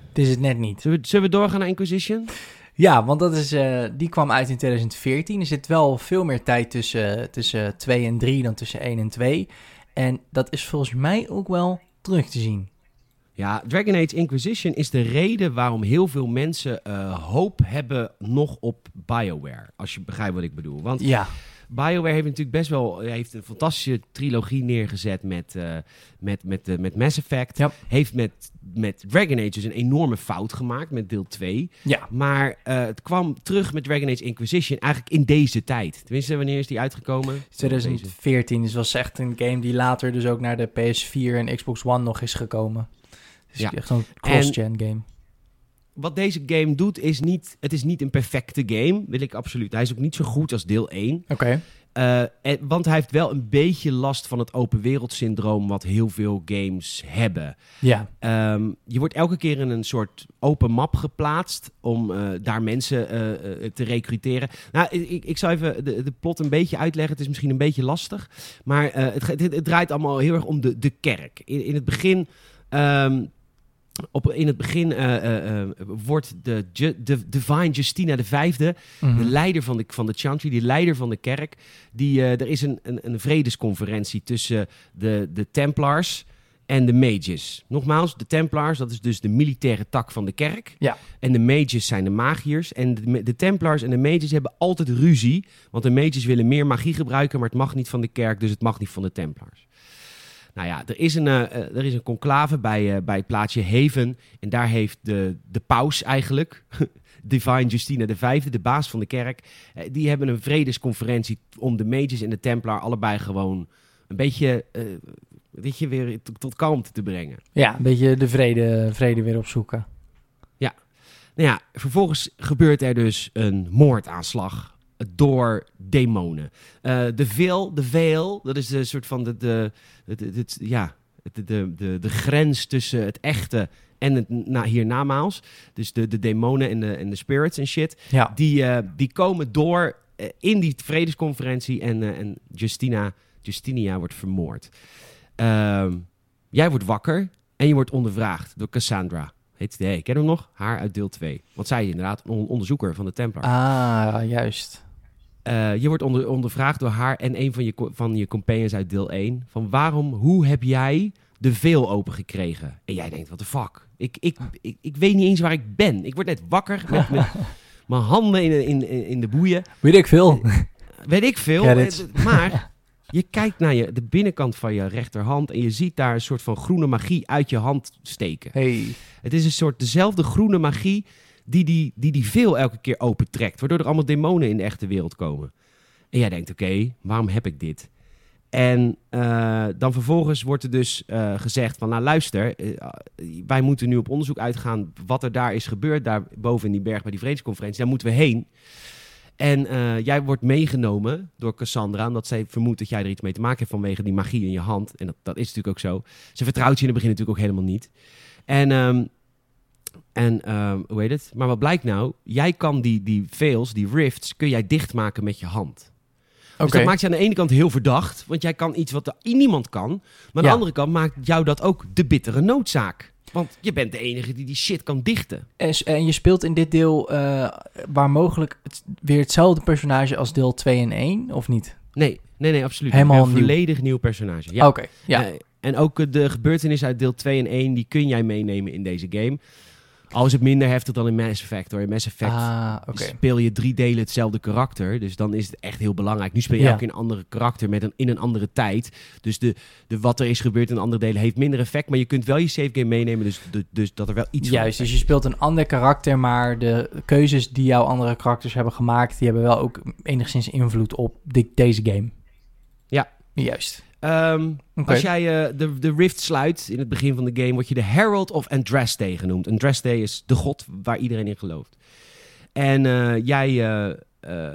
Het is het net niet. zullen, we, zullen we doorgaan naar Inquisition? Ja, want dat is, eh, die kwam uit in 2014. Er zit wel veel meer tijd tussen, tussen 2 en 3 dan tussen 1 en 2. En dat is volgens mij ook wel terug te zien. Ja, Dragon Age Inquisition is de reden waarom heel veel mensen eh, hoop hebben nog op BioWare. Als je begrijpt wat ik bedoel. Want Ja, BioWare heeft natuurlijk best wel heeft een fantastische trilogie neergezet met, uh, met, met, uh, met Mass Effect. Heeft met, met Dragon Age dus een enorme fout gemaakt met deel 2. Ja. Maar uh, het kwam terug met Dragon Age Inquisition eigenlijk in deze tijd. Tenminste, wanneer is die uitgekomen? 2014. Dus was echt een game die later dus ook naar de PS4 en Xbox One nog is gekomen. Ja. echt een cross-gen game. wat deze game doet, is niet... Het is niet een perfecte game, wil ik absoluut. Hij is ook niet zo goed als deel 1. Oké. Eh, en- want hij heeft wel een beetje last van het open wereld syndroom... wat heel veel games hebben. Ja. Ehm, je wordt elke keer in een soort open map geplaatst... om eh, daar mensen eh, te recruteren. Nou, ik, ik zal even de, de plot een beetje uitleggen. Het is misschien een beetje lastig. Maar het, het, het draait allemaal heel erg om de, de kerk. In, in het begin... ehm, op, in het begin eh, eh, eh, wordt de, Ju- de Divine Justina de Vijfde, Mhm. de leider van de, van de Chantry, die leider van de kerk, die, er is een, een, een vredesconferentie tussen de, de Templars en de Mages. Nogmaals, de Templars, dat is dus de militaire tak van de kerk. Ja. En de Mages zijn de magiërs. En de, de Templars en de Mages hebben altijd ruzie, want de Mages willen meer magie gebruiken, maar het mag niet van de kerk, dus het mag niet van de Templars. Nou ja, er is een, eh, eh, er is een conclave bij, eh, bij het plaatsje Haven. En daar heeft de, de paus eigenlijk, Divine Justina de Vijfde, de baas van de kerk... die hebben een vredesconferentie om de mages en de templar allebei gewoon een beetje... weet je, weer tot, kalmte te brengen. Ja, een beetje de vrede, vrede weer opzoeken. Nou ja, vervolgens gebeurt er dus een moordaanslag door demonen. Eh, de veel, de veel, dat is de soort van de, de, het- het- ja, de, de, de, de grens tussen het echte en het na, hiernamaals. Dus de, de demonen en de, en de spirits en shit. Ja. Die, eh, die komen door eh, in die vredesconferentie en, en Justina, Justinia wordt vermoord. Ehm, jij wordt wakker en je wordt ondervraagd door Cassandra. Heet hey, ken je hem nog? Haar uit deel 2. Want zij is inderdaad een on- onderzoeker van de Templar. Ah, juist. Eh, je wordt onder, ondervraagd door haar en een van je, van je companions uit deel 1. Van waarom, hoe heb jij de veel open gekregen? En jij denkt, what the fuck? Ik, ik, ik, ik weet niet eens waar ik ben. Ik word net wakker met mijn handen in, in, in, de boeien. Weet ik veel. Weet ik veel. Eh, Maar je kijkt naar je, de binnenkant van je rechterhand en je ziet daar een soort van groene magie uit je hand steken. Hey. Het is een soort dezelfde groene magie die die, die, die veel elke keer opentrekt. Waardoor er allemaal demonen in de echte wereld komen. En jij denkt, oké, waarom heb ik dit? En eh, dan vervolgens wordt er dus eh, gezegd van, nou luister, eh, wij moeten nu op onderzoek uitgaan wat er daar is gebeurd, daar boven in die berg bij die vredesconferentie. Daar moeten we heen. En jij wordt meegenomen door Cassandra, omdat zij vermoedt dat jij er iets mee te maken hebt vanwege die magie in je hand. En dat, dat is natuurlijk ook zo. Ze vertrouwt je in het begin natuurlijk ook helemaal niet. En, ehm, en ehm, hoe heet het? Maar wat blijkt nou? Jij kan die, die veils, die rifts, kun jij dichtmaken met je hand. Oké. Dus dat maakt je aan de ene kant heel verdacht, want jij kan iets wat niemand kan. Maar aan de andere kant maakt jou dat ook de bittere noodzaak. Want je bent de enige die die shit kan dichten. En, en je speelt in dit deel eh, waar mogelijk het, weer hetzelfde personage als deel 2 en 1, of niet? Nee, nee, nee, absoluut. Helemaal. Een volledig nieuw personage. Ja. Oké, ja. Eh, en ook eh, de gebeurtenissen uit deel 2 en 1, die kun jij meenemen in deze game. Al is het minder heftig dan in Mass Effect hoor. In Mass Effect ah, speel je drie delen hetzelfde karakter. Dus dan is het echt heel belangrijk. Nu speel je Ja. elke keer een andere karakter met een, in een andere tijd. Dus de, de, wat er is gebeurd in andere delen heeft minder effect. Maar je kunt wel je save game meenemen. Dus, de, dus dat er wel iets van Juist, dus je speelt een ander karakter, maar de keuzes die jouw andere karakters hebben gemaakt, die hebben wel ook enigszins invloed op deze game. Ja. Juist. Ehm. Als jij eh, de, de rift sluit in het begin van de game, word je de Herald of Andraste genoemd. Andraste is de god waar iedereen in gelooft. En eh, jij, eh,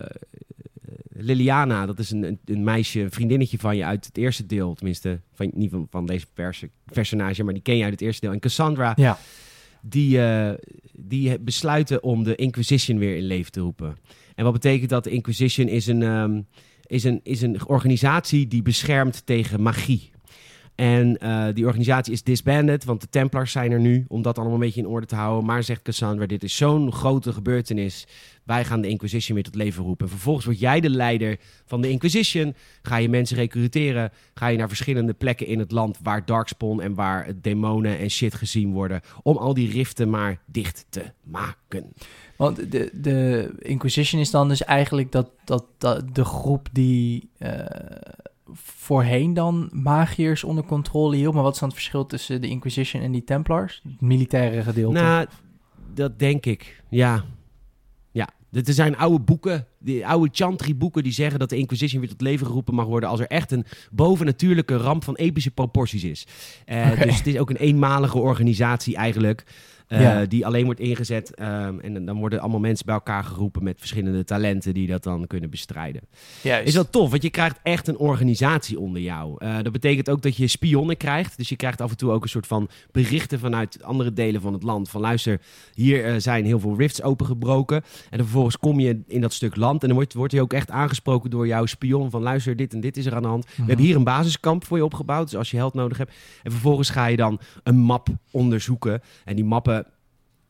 Liliana, dat is een, een, meisje, een vriendinnetje van je uit het eerste deel. Tenminste, van, niet van, van deze perso- personage, maar die ken je uit het eerste deel. En Cassandra, Ja. die, die besluiten om de Inquisition weer in leven te roepen. En wat betekent dat? De Inquisition is een, ehm, is een, is een organisatie die beschermt tegen magie. En eh, die organisatie is disbanded, want de Templars zijn er nu om dat allemaal een beetje in orde te houden. Maar zegt Cassandra, dit is zo'n grote gebeurtenis. Wij gaan de Inquisition weer tot leven roepen. En vervolgens word jij de leider van de Inquisition. Ga je mensen recruteren. Ga je naar verschillende plekken in het land waar Darkspawn en waar demonen en shit gezien worden. Om al die riften maar dicht te maken. Want de, de Inquisition is dan dus eigenlijk dat, dat, dat de groep die uh, voorheen dan magiërs onder controle hield. Maar wat is dan het verschil tussen de Inquisition en die Templars? Het militaire gedeelte. Nou, dat denk ik. Ja. Ja. Er zijn oude boeken, die oude Chantry-boeken, die zeggen dat de Inquisition weer tot leven geroepen mag worden als er echt een bovennatuurlijke ramp van epische proporties is. Uh, okay. Dus het is ook een eenmalige organisatie eigenlijk. Uh, ja. Die alleen wordt ingezet. Um, en dan worden allemaal mensen bij elkaar geroepen met verschillende talenten die dat dan kunnen bestrijden. Juist. Is dat tof? Want je krijgt echt een organisatie onder jou. Uh, dat betekent ook dat je spionnen krijgt. Dus je krijgt af en toe ook een soort van berichten vanuit andere delen van het land. Van luister, hier uh, zijn heel veel rifts opengebroken. En dan vervolgens kom je in dat stuk land. En dan wordt, wordt je ook echt aangesproken door jouw spion. Van luister, dit en dit is er aan de hand. We hebben hier een basiskamp voor je opgebouwd. Dus als je held nodig hebt. En vervolgens ga je dan een map onderzoeken. En die mappen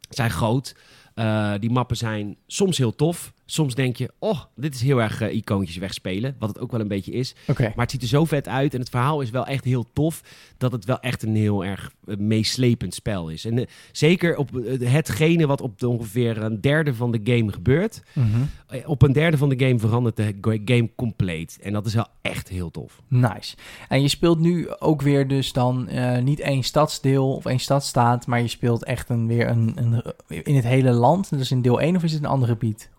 zijn groot. Uh, die mappen zijn soms heel tof. Soms denk je, oh, dit is heel erg uh, icoontjes wegspelen. Wat het ook wel een beetje is. Okay. Maar het ziet er zo vet uit. En het verhaal is wel echt heel tof. Dat het wel echt een heel erg uh, meeslepend spel is. En uh, zeker op hetgene wat op de ongeveer een derde van de game gebeurt. Mm -hmm. op een derde van de game verandert de game compleet. En dat is wel echt heel tof. Nice. En je speelt nu ook weer dus dan niet één stadsdeel of één stadstaat. Maar je speelt echt een, weer een, een, in het hele land. Dus in deel 1 of is het een ander gebied?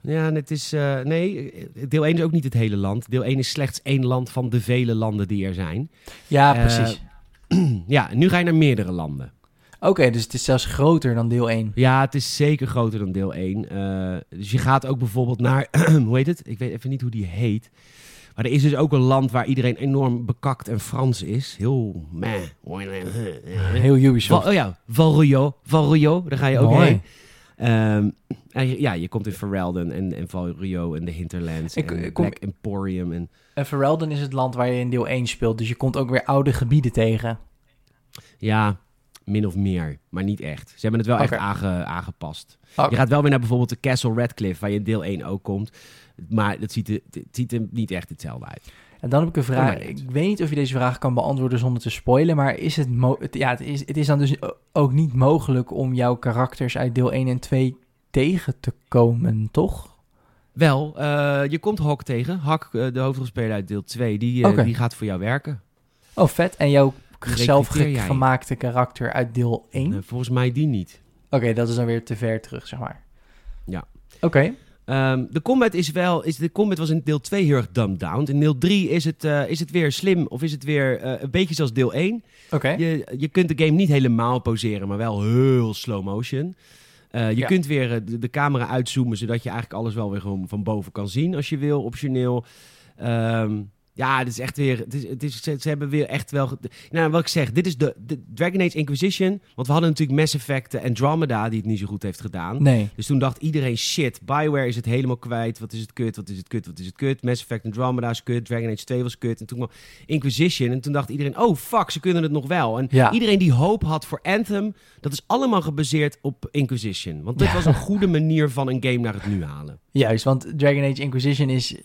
Ja, het is. Uh, nee, deel 1 is ook niet het hele land. Deel 1 is slechts één land van de vele landen die er zijn. Ja, precies. Uh, ja, nu ga je naar meerdere landen. Oké, okay, dus het is zelfs groter dan deel 1. Ja, het is zeker groter dan deel 1. Uh, dus je gaat ook bijvoorbeeld naar. hoe heet het? Ik weet even niet hoe die heet. Maar er is dus ook een land waar iedereen enorm bekakt en Frans is. Heel meh. Heel Ubisoft. Val, oh ja, Valrio. Valrio, daar ga je ook Mooi. heen. Um, en ja, je komt in Ferelden en, en Valrio en de Hinterlands ik, en kom, Black Emporium. En... en Ferelden is het land waar je in deel 1 speelt, dus je komt ook weer oude gebieden tegen. Ja, min of meer, maar niet echt. Ze hebben het wel okay. echt aange, aangepast. Okay. Je gaat wel weer naar bijvoorbeeld de Castle Radcliffe, waar je in deel 1 ook komt. Maar dat ziet er, het ziet er niet echt hetzelfde uit. En dan heb ik een vraag. Ik weet niet of je deze vraag kan beantwoorden zonder te spoilen. Maar is het, ja, het, is, het is dan dus ook niet mogelijk om jouw karakters uit deel 1 en 2 tegen te komen, toch? Wel, uh, je komt Hawk tegen. Hawk, uh, de hoofdrolspeler uit deel 2, die, uh, okay. die gaat voor jou werken. Oh, vet. En jouw zelf gemaakte karakter uit deel 1? volgens mij die niet. Oké, okay, dat is dan weer te ver terug, zeg maar. Ja. Oké. Okay. Um, de combat is wel, is, de combat was in deel 2 heel erg dumbed down. In deel 3 is het, uh, is het weer slim of is het weer uh, een beetje zoals deel 1. Oké. Okay. Je, je kunt de game niet helemaal poseren, maar wel heel slow motion. Uh, je ja. kunt weer de, de, camera uitzoomen, zodat je eigenlijk alles wel weer gewoon van boven kan zien als je wil, optioneel. Um, ja, het is echt weer. Het is, het is, ze, hebben weer echt wel. Nou, wat ik zeg, dit is de, de Dragon Age Inquisition. Want we hadden natuurlijk Mass Effect en Andromeda die het niet zo goed heeft gedaan. Nee. Dus toen dacht iedereen: shit, Bioware is het helemaal kwijt. Wat is het kut? Wat is het kut? Wat is het kut? Mass Effect Andromeda is kut. Dragon Age 2 was kut. En toen kwam Inquisition. En toen dacht iedereen: oh fuck, ze kunnen het nog wel. En ja. iedereen die hoop had voor Anthem, dat is allemaal gebaseerd op Inquisition. Want dit ja. was een goede manier van een game naar het nu halen. Juist, want Dragon Age Inquisition is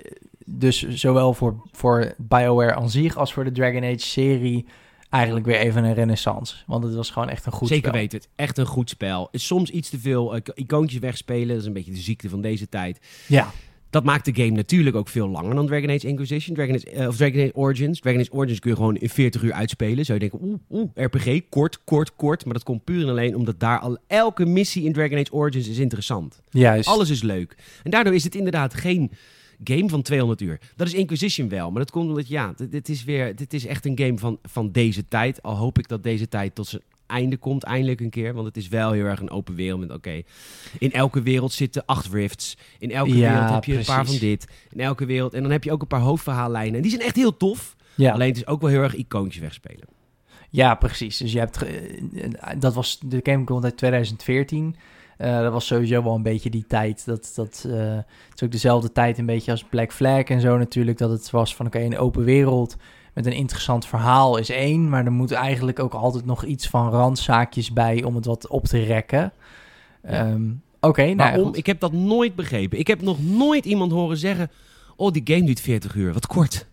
dus zowel voor, voor BioWare aan zich als voor de Dragon Age serie eigenlijk weer even een renaissance. Want het was gewoon echt een goed Zeker spel. weten het. Echt een goed spel. Soms iets te veel uh, icoontjes wegspelen. Dat is een beetje de ziekte van deze tijd. Ja. Dat maakt de game natuurlijk ook veel langer dan Dragon Age Inquisition. Dragon Age, uh, of Dragon Age Origins. Dragon Age Origins kun je gewoon in 40 uur uitspelen. Zou je denken, oeh, oeh, RPG, kort, kort, kort. Maar dat komt puur en alleen omdat daar al elke missie in Dragon Age Origins is interessant. Juist. Alles is leuk. En daardoor is het inderdaad geen game van 200 uur. Dat is Inquisition wel, maar dat komt omdat, ja, dit, dit, is weer, dit is echt een game van, van deze tijd. Al hoop ik dat deze tijd tot zijn einde komt, eindelijk een keer. Want het is wel heel erg een open wereld met, oké, okay, in elke wereld zitten acht rifts. In elke Ja, wereld heb je precies. een paar van dit. In elke wereld, en dan heb je ook een paar hoofdverhaallijnen. En die zijn echt heel tof. Ja. Alleen het is ook wel heel erg icoontjes wegspelen. Ja, precies. Dus je hebt. ge- eh, Dat was de Game uit 2014. Eh, dat was sowieso wel een beetje die tijd. Dat, dat, het is ook dezelfde tijd een beetje als Black Flag en zo natuurlijk. Dat het was van oké, een open wereld met een interessant verhaal is één, maar er moet eigenlijk ook altijd nog iets van randzaakjes bij om het wat op te rekken. Ehm, Oké, nou Waarom? Ik heb dat nooit begrepen. Ik heb nog nooit iemand horen zeggen... Oh, die game duurt 40 uur. Wat kort.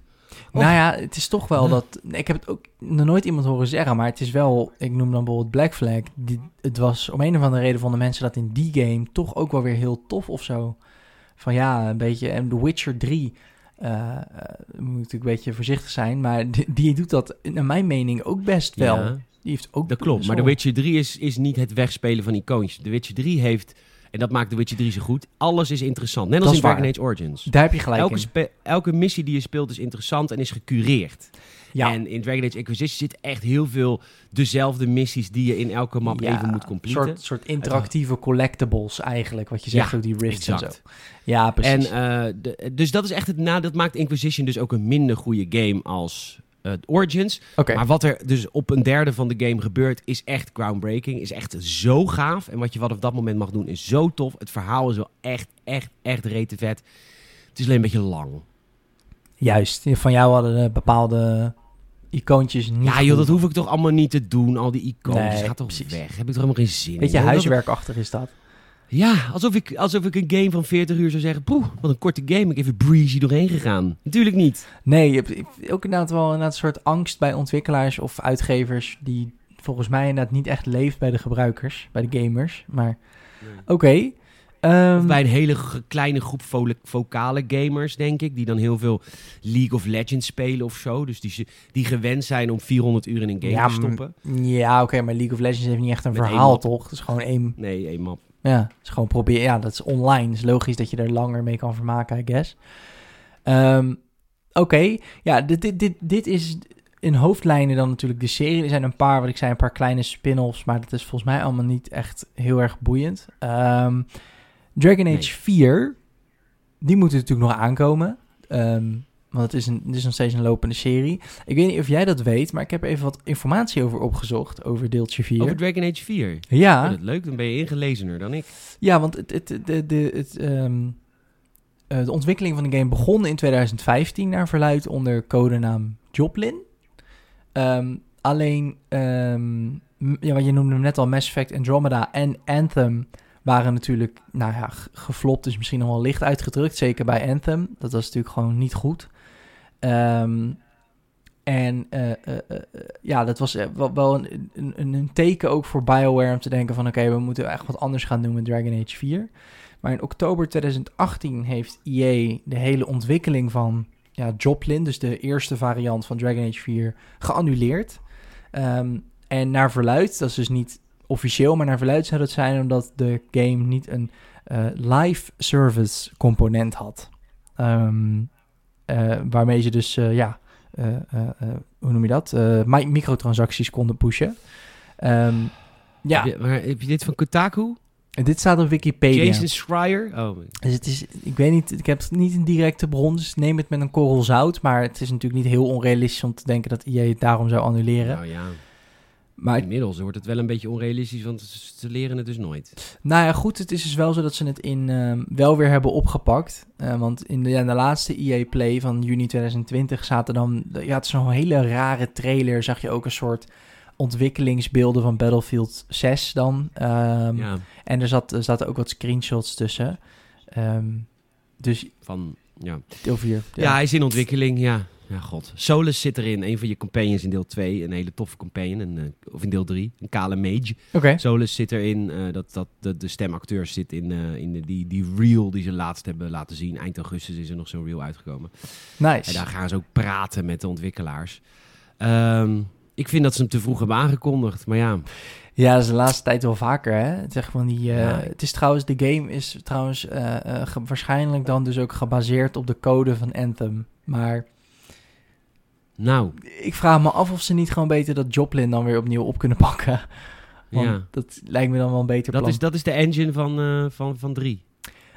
Nou ja, het is toch wel dat. Ik heb het ook nog nooit iemand horen zeggen, maar het is wel. Ik noem dan bijvoorbeeld Black Flag. Die, het was om een of andere reden vonden mensen dat in die game toch ook wel weer heel tof of zo. Van ja, een beetje. En The Witcher 3. Eh, eh, moet natuurlijk een beetje voorzichtig zijn, maar die, die doet dat, naar mijn mening, ook best wel. Ja, Die heeft ook dat klopt. Maar The Witcher 3 is, is niet het wegspelen van icoontjes. The Witcher 3 heeft... En dat maakt The Witcher 3 zo goed. Alles is interessant. Net als in Dragon. Age Origins. Daar heb je gelijk Elke, in. elke missie die je speelt is interessant en is gecureerd. Ja, En in Dragon Age Inquisition zit echt heel veel dezelfde missies die je in elke map Ja, even moet Een completen. soort, soort interactieve collectibles eigenlijk, wat je zegt, Ja, ook die rifts en zo. Ja, precies. En eh, de- dus dat is echt het na. Dat maakt Inquisition dus ook een minder goede game als eh, Origins. Maar wat er dus op een derde van de game gebeurt, is echt groundbreaking. Is echt zo gaaf. En wat je wat op dat moment mag doen, is zo tof. Het verhaal is wel echt, echt, echt rete vet. Het is alleen een beetje lang. juist. Van jou hadden de bepaalde icoontjes niet ja, joh, dat hoef ik toch allemaal niet te doen. Al die icoontjes, Nee, gaat toch precies. weg. Heb ik toch helemaal geen zin in. Beetje joh. Dat- huiswerkachtig is dat. Ja, alsof ik, alsof ik een game van 40 uur zou zeggen... Poeh, wat een korte game. Ik heb even breezy doorheen gegaan. Natuurlijk niet. Nee, je hebt ook inderdaad wel een soort angst bij ontwikkelaars of uitgevers... die volgens mij inderdaad niet echt leeft bij de gebruikers, bij de gamers. Maar oké. Ehm, bij een hele kleine groep vo- vocale gamers, denk ik. Die dan heel veel League of Legends spelen of zo. Dus die, die gewend zijn om 400 uur in een game Ja, te stoppen. Ja, oké, maar League of Legends heeft niet echt een Met verhaal, toch? Het is gewoon één... Nee, één map. Ja, is gewoon proberen. Ja, dat is online. Het is logisch dat je er langer mee kan vermaken, I guess. Ehm, Oké, ja, dit, dit, dit, dit is in hoofdlijnen dan natuurlijk de serie. Er zijn een paar, wat ik zei, een paar kleine spin-offs, maar dat is volgens mij allemaal niet echt heel erg boeiend. Ehm, Dragon Age Nee. 4, die moet natuurlijk nog aankomen. Ehm, want het is, een, het is nog steeds een lopende serie. Ik weet niet of jij dat weet, maar ik heb even wat informatie over opgezocht, over deeltje 4. Over Dragon Age 4. ja, Oh, dat is leuk, dan ben je ingelezener dan ik. ja, want het, het, de, de, het, ehm, eh, de ontwikkeling van de game begon in 2015 naar verluid onder codenaam Joplin. Ehm, alleen, ehm, ja, wat je noemde hem net al, Mass Effect Andromeda en Anthem waren natuurlijk, nou ja, geflopt, dus misschien nog wel licht uitgedrukt. Zeker bij Anthem. Dat was natuurlijk gewoon niet goed. Ehm, en eh, ja, dat was wel, een, een, een- teken ook voor BioWare om te denken van... oké, we moeten echt wat anders gaan doen met Dragon Age 4. Maar in oktober 2018 heeft EA de hele ontwikkeling van ja, Joplin... dus de eerste variant van Dragon Age 4, geannuleerd. Ehm, en naar verluid, dat is dus niet officieel... maar naar verluid zou dat zijn omdat de game niet een live service component had. Eh, waarmee ze dus, eh, ja, eh, eh, eh, hoe noem je dat? Eh, mi- microtransacties konden pushen. Ehm, ja, Heb je, maar heb je dit van Kotaku? en dit staat op Wikipedia. Jason Schreier? Oh, Dus het is, ik weet niet, ik heb niet een directe bron, dus neem het met een korrel zout. Maar het is natuurlijk niet heel onrealistisch om te denken dat EA het daarom zou annuleren. nou ja. Maar Inmiddels wordt het wel een beetje onrealistisch, want ze leren het dus nooit. Nou ja, goed, het is dus wel zo dat ze het in ehm, wel weer hebben opgepakt. Eh, want in de, ja, in de laatste EA Play van juni 2020 zaten dan... Ja, het is zo'n hele rare trailer. Zag je ook een soort ontwikkelingsbeelden van Battlefield 6 dan. Ehm, ja, En er, zat, er zaten ook wat screenshots tussen. Ehm, dus van... Ja. over hier... Ja. hij is in ontwikkeling, ja. Ja, god. Solus zit erin, een van je companions in deel 2. Een hele toffe companion, een, eh, of in deel 3. Een kale mage. Oké, Solus zit erin, eh, dat, dat, de, de stemacteur zit in, eh, in de, die, die reel die ze laatst hebben laten zien. Eind augustus is er nog zo'n reel uitgekomen. En nice. daar gaan ze ook praten met de ontwikkelaars. Ehm, ik vind dat ze hem te vroeg hebben aangekondigd, maar ja. Ja, dat is de laatste tijd wel vaker, hè? Het, is van die, eh, Ja. het is trouwens, de game is trouwens eh, eh, ge- waarschijnlijk dan dus ook gebaseerd op de code van Anthem. Maar Nou, ik vraag me af of ze niet gewoon beter dat Joplin dan weer opnieuw op kunnen pakken. Want ja. dat lijkt me dan wel een beter Dat plan. is, dat is de engine van, eh van, van 3.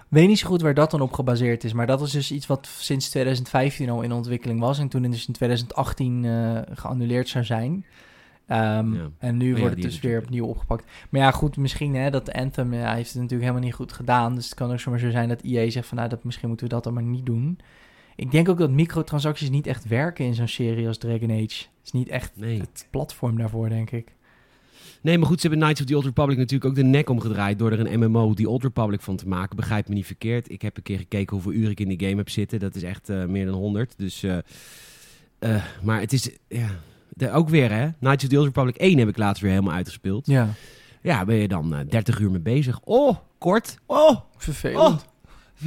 Weet niet zo goed waar dat dan op gebaseerd is. Maar dat is dus iets wat sinds 2015 al in ontwikkeling was. En toen dus in 2018 eh, geannuleerd zou zijn. Ehm, Ja. En nu ja, wordt het dus weer natuurlijk- opnieuw opgepakt. Maar ja, goed, misschien hè, dat Anthem ja, heeft het natuurlijk helemaal niet goed gedaan. Dus het kan ook zomaar zo zijn dat EA zegt van... nou, dat, misschien moeten we dat dan maar niet doen. Ik denk ook dat microtransacties niet echt werken in zo'n serie als Dragon Age. Het is niet echt Nee. het platform daarvoor, denk ik. Nee, maar goed, ze hebben Knights of the Old Republic natuurlijk ook de nek omgedraaid door er een MMO The Old Republic van te maken. Begrijp me niet verkeerd. Ik heb een keer gekeken hoeveel uren ik in die game heb zitten. Dat is echt eh, meer dan 100. Dus, eh, eh, maar het is, ja, de, ook weer hè. Knights of the Old Republic 1 heb ik laatst weer helemaal uitgespeeld. Ja, Ja, ben je dan eh, 30 uur mee bezig. Oh, kort. Oh, vervelend. oh.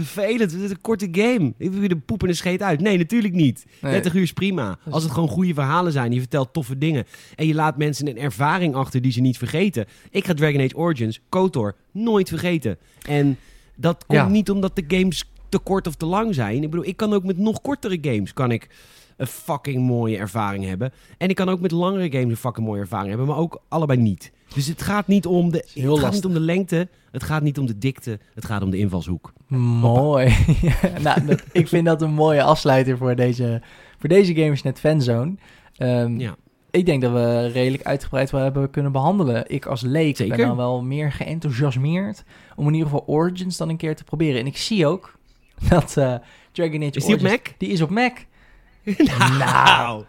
Vervelend, het is een korte game. Ik wil je de poep en de scheet uit. Nee, natuurlijk niet. Nee. 30 uur is prima. Als het gewoon goede verhalen zijn, je vertelt toffe dingen. En je laat mensen een ervaring achter die ze niet vergeten. Ik ga Dragon Age Origins, KOTOR, nooit vergeten. En dat komt Ja. niet omdat de games te kort of te lang zijn. Ik bedoel, ik kan ook met nog kortere games kan ik een fucking mooie ervaring hebben. En ik kan ook met langere games een fucking mooie ervaring hebben, maar ook allebei niet. Dus het gaat niet om de, het gaat niet om de lengte, het gaat niet om de dikte, het gaat om de invalshoek. Mooi. nou, dat, ik vind dat een mooie afsluiter voor deze, voor deze Gamersnet Fanzone. Ehm, Ja. Ik denk dat we redelijk uitgebreid wel hebben kunnen behandelen. Ik als leek Zeker. ben dan wel meer geenthousiasmeerd om in ieder geval Origins dan een keer te proberen. En ik zie ook dat eh, Dragon Age Is die op Origins- Mac? Die is op Mac. nou,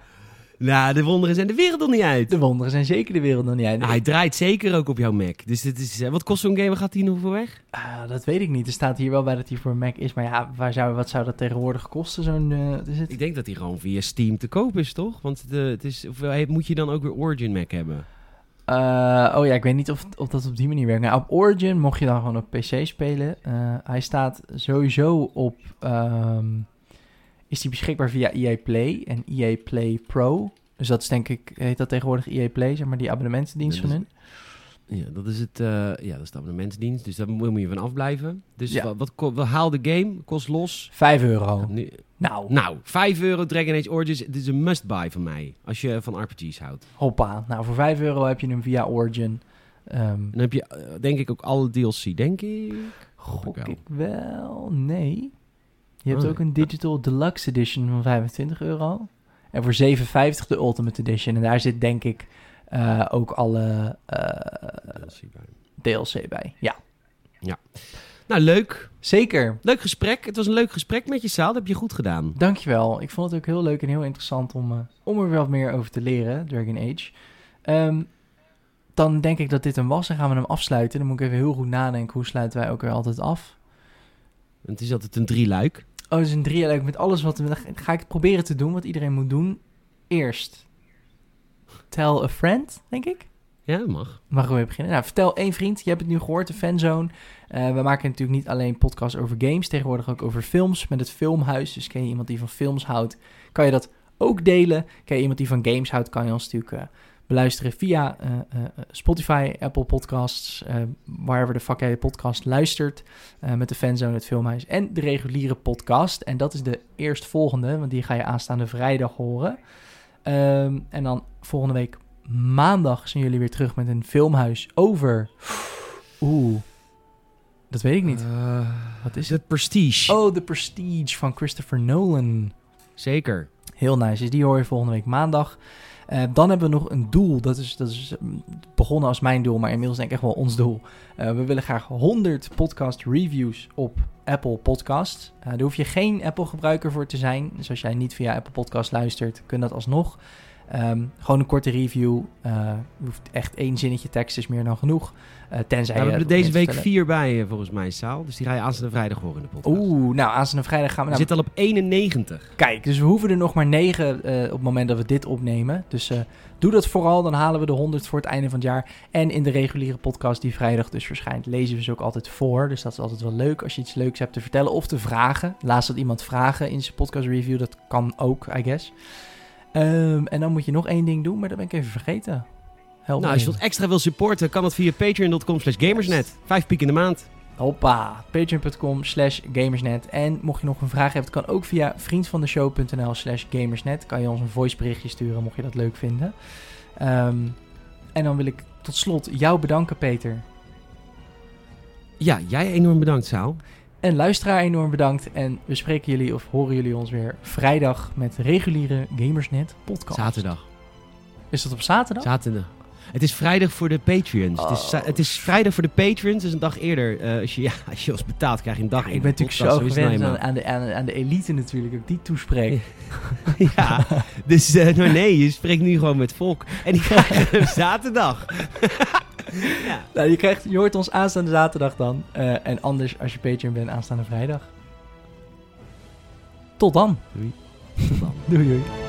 nou, de wonderen zijn de wereld nog niet uit. De wonderen zijn zeker de wereld nog niet uit. Hij draait zeker ook op jouw Mac. Dus dit is, eh, wat kost zo'n game? Waar gaat hij nog voor weg? Ah, dat weet ik niet. Er staat hier wel bij dat hij voor Mac is. Maar ja, waar zou, wat zou dat tegenwoordig kosten? Zo'n, eh, is het Ik denk dat hij gewoon via Steam te koop is, toch? Want de, het is, of, eh, moet je dan ook weer Origin Mac hebben? Oh ja, ik weet niet of, of dat op die manier werkt. Nou, op Origin mocht je dan gewoon op PC spelen. Hij staat sowieso op... ehm, is die beschikbaar via EA Play en EA Play Pro. Dus dat is denk ik, heet dat tegenwoordig EA Play, zeg maar die abonnementendienst Dat van hun. Ja, dat is het. eh, ja, dat is de abonnementsdienst. Dus daar moet je van afblijven. Dus Ja. wat, wat, wat haal de game? Kost los. 5 euro. Nu, Nou, nou, 5 euro Dragon Age Origins. Dit is een must-buy van mij. Als je van RPG's houdt. hoppa. Nou, voor 5 euro heb je hem via Origin. Ehm En dan heb je, eh, denk ik, ook alle DLC, denk ik. gok ik wel? Nee. Je hebt Oh, ook een Digital Deluxe Edition van 25 euro. En voor 7,50 de Ultimate Edition. En daar zit denk ik eh, ook alle eh, DLC bij. DLC bij. Ja, Nou, leuk. zeker. Leuk gesprek. Het was een leuk gesprek met je, Saal. Dat heb je goed gedaan. Dankjewel. Ik vond het ook heel leuk en heel interessant om, eh, om er wat meer over te leren, Dragon Age. Ehm, dan denk ik dat dit hem was en gaan we hem afsluiten. Dan moet ik even heel goed nadenken. Hoe sluiten wij ook weer altijd af? Het is altijd een drieluik. Oh, het is een drieluik met alles wat... Dan ga ik het proberen te doen, wat iedereen moet doen. Eerst, tell a friend, denk ik. Ja, mag. Mag weer beginnen? Nou, vertel één vriend. Je hebt het nu gehoord, de fanzone. Eh, we maken natuurlijk niet alleen podcasts over games, tegenwoordig ook over films met het Filmhuis. Dus ken je iemand die van films houdt, kan je dat ook delen. Ken je iemand die van games houdt, kan je ons natuurlijk eh, beluisteren via eh, eh, Spotify, Apple Podcasts, eh wherever de fuck de podcast luistert. eh, met de fanzone, het Filmhuis en de reguliere podcast. En dat is de eerstvolgende, want die ga je aanstaande vrijdag horen. Ehm, en dan volgende week maandag zijn jullie weer terug met een filmhuis over. Oeh, dat weet ik niet. Eh, Wat is is het Prestige? Oh, The Prestige van Christopher Nolan. Zeker. Heel nice. Dus die hoor je volgende week maandag. Eh, dan hebben we nog een doel. Dat is, dat is mm, begonnen als mijn doel, maar inmiddels denk ik echt wel ons doel. Eh, we willen graag 100 podcast reviews op Apple Podcasts. Eh, daar hoef je geen Apple gebruiker voor te zijn. Dus als jij niet via Apple Podcast luistert, kun dat alsnog. Ehm, gewoon een korte review. Eh, hoeft echt één zinnetje tekst is meer dan genoeg. Eh, tenzij Ja, we hebben er deze week vier bij, eh, volgens mij, Saal. Dus die ga je aanstaande vrijdag horen in de podcast. Oeh, nou aanstaande vrijdag gaan we... We Nou, zitten al op 91. Kijk, dus we hoeven er nog maar negen op het moment dat we dit opnemen. Dus doe dat vooral, dan halen we de 100 voor het einde van het jaar. En in de reguliere podcast die vrijdag dus verschijnt, lezen we ze ook altijd voor. Dus dat is altijd wel leuk als je iets leuks hebt te vertellen of te vragen. Laatst had iemand vragen in zijn podcast review, dat kan ook, I guess. Ehm, en dan moet je nog één ding doen, maar dat ben ik even vergeten. Help Nou, als je wat extra wil supporten, kan dat via patreon.com slash gamersnet. Vijf piek in de maand. Hoppa, patreon.com slash gamersnet. En mocht je nog een vraag hebben, kan ook via vriendvandeshow.nl slash gamersnet. Kan je ons een voiceberichtje sturen, mocht je dat leuk vinden. Ehm, en dan wil ik tot slot jou bedanken, Peter. Ja, jij enorm bedankt, Saal. En luisteraar enorm bedankt. En we spreken jullie of horen jullie ons weer vrijdag met reguliere Gamersnet podcast. Zaterdag. Is dat op zaterdag? Zaterdag. Het is vrijdag voor de Patreons. Het, is, Oh. het is vrijdag voor de Patreons, dus een dag eerder. Eh, als, je, ja, als je ons betaalt, krijg je een dag ik ben natuurlijk zo podcast, het gewend nou aan, de, aan, de- aan de elite natuurlijk, dat ik die toespreek. ja, dus eh, nee, je spreekt nu gewoon met volk. En die krijgen hem zaterdag. Ja. Nou, je, krijgt, je hoort ons aanstaande zaterdag dan. Eh, en anders, als je Patreon bent, aanstaande vrijdag. Tot dan. Doei. Doei doei.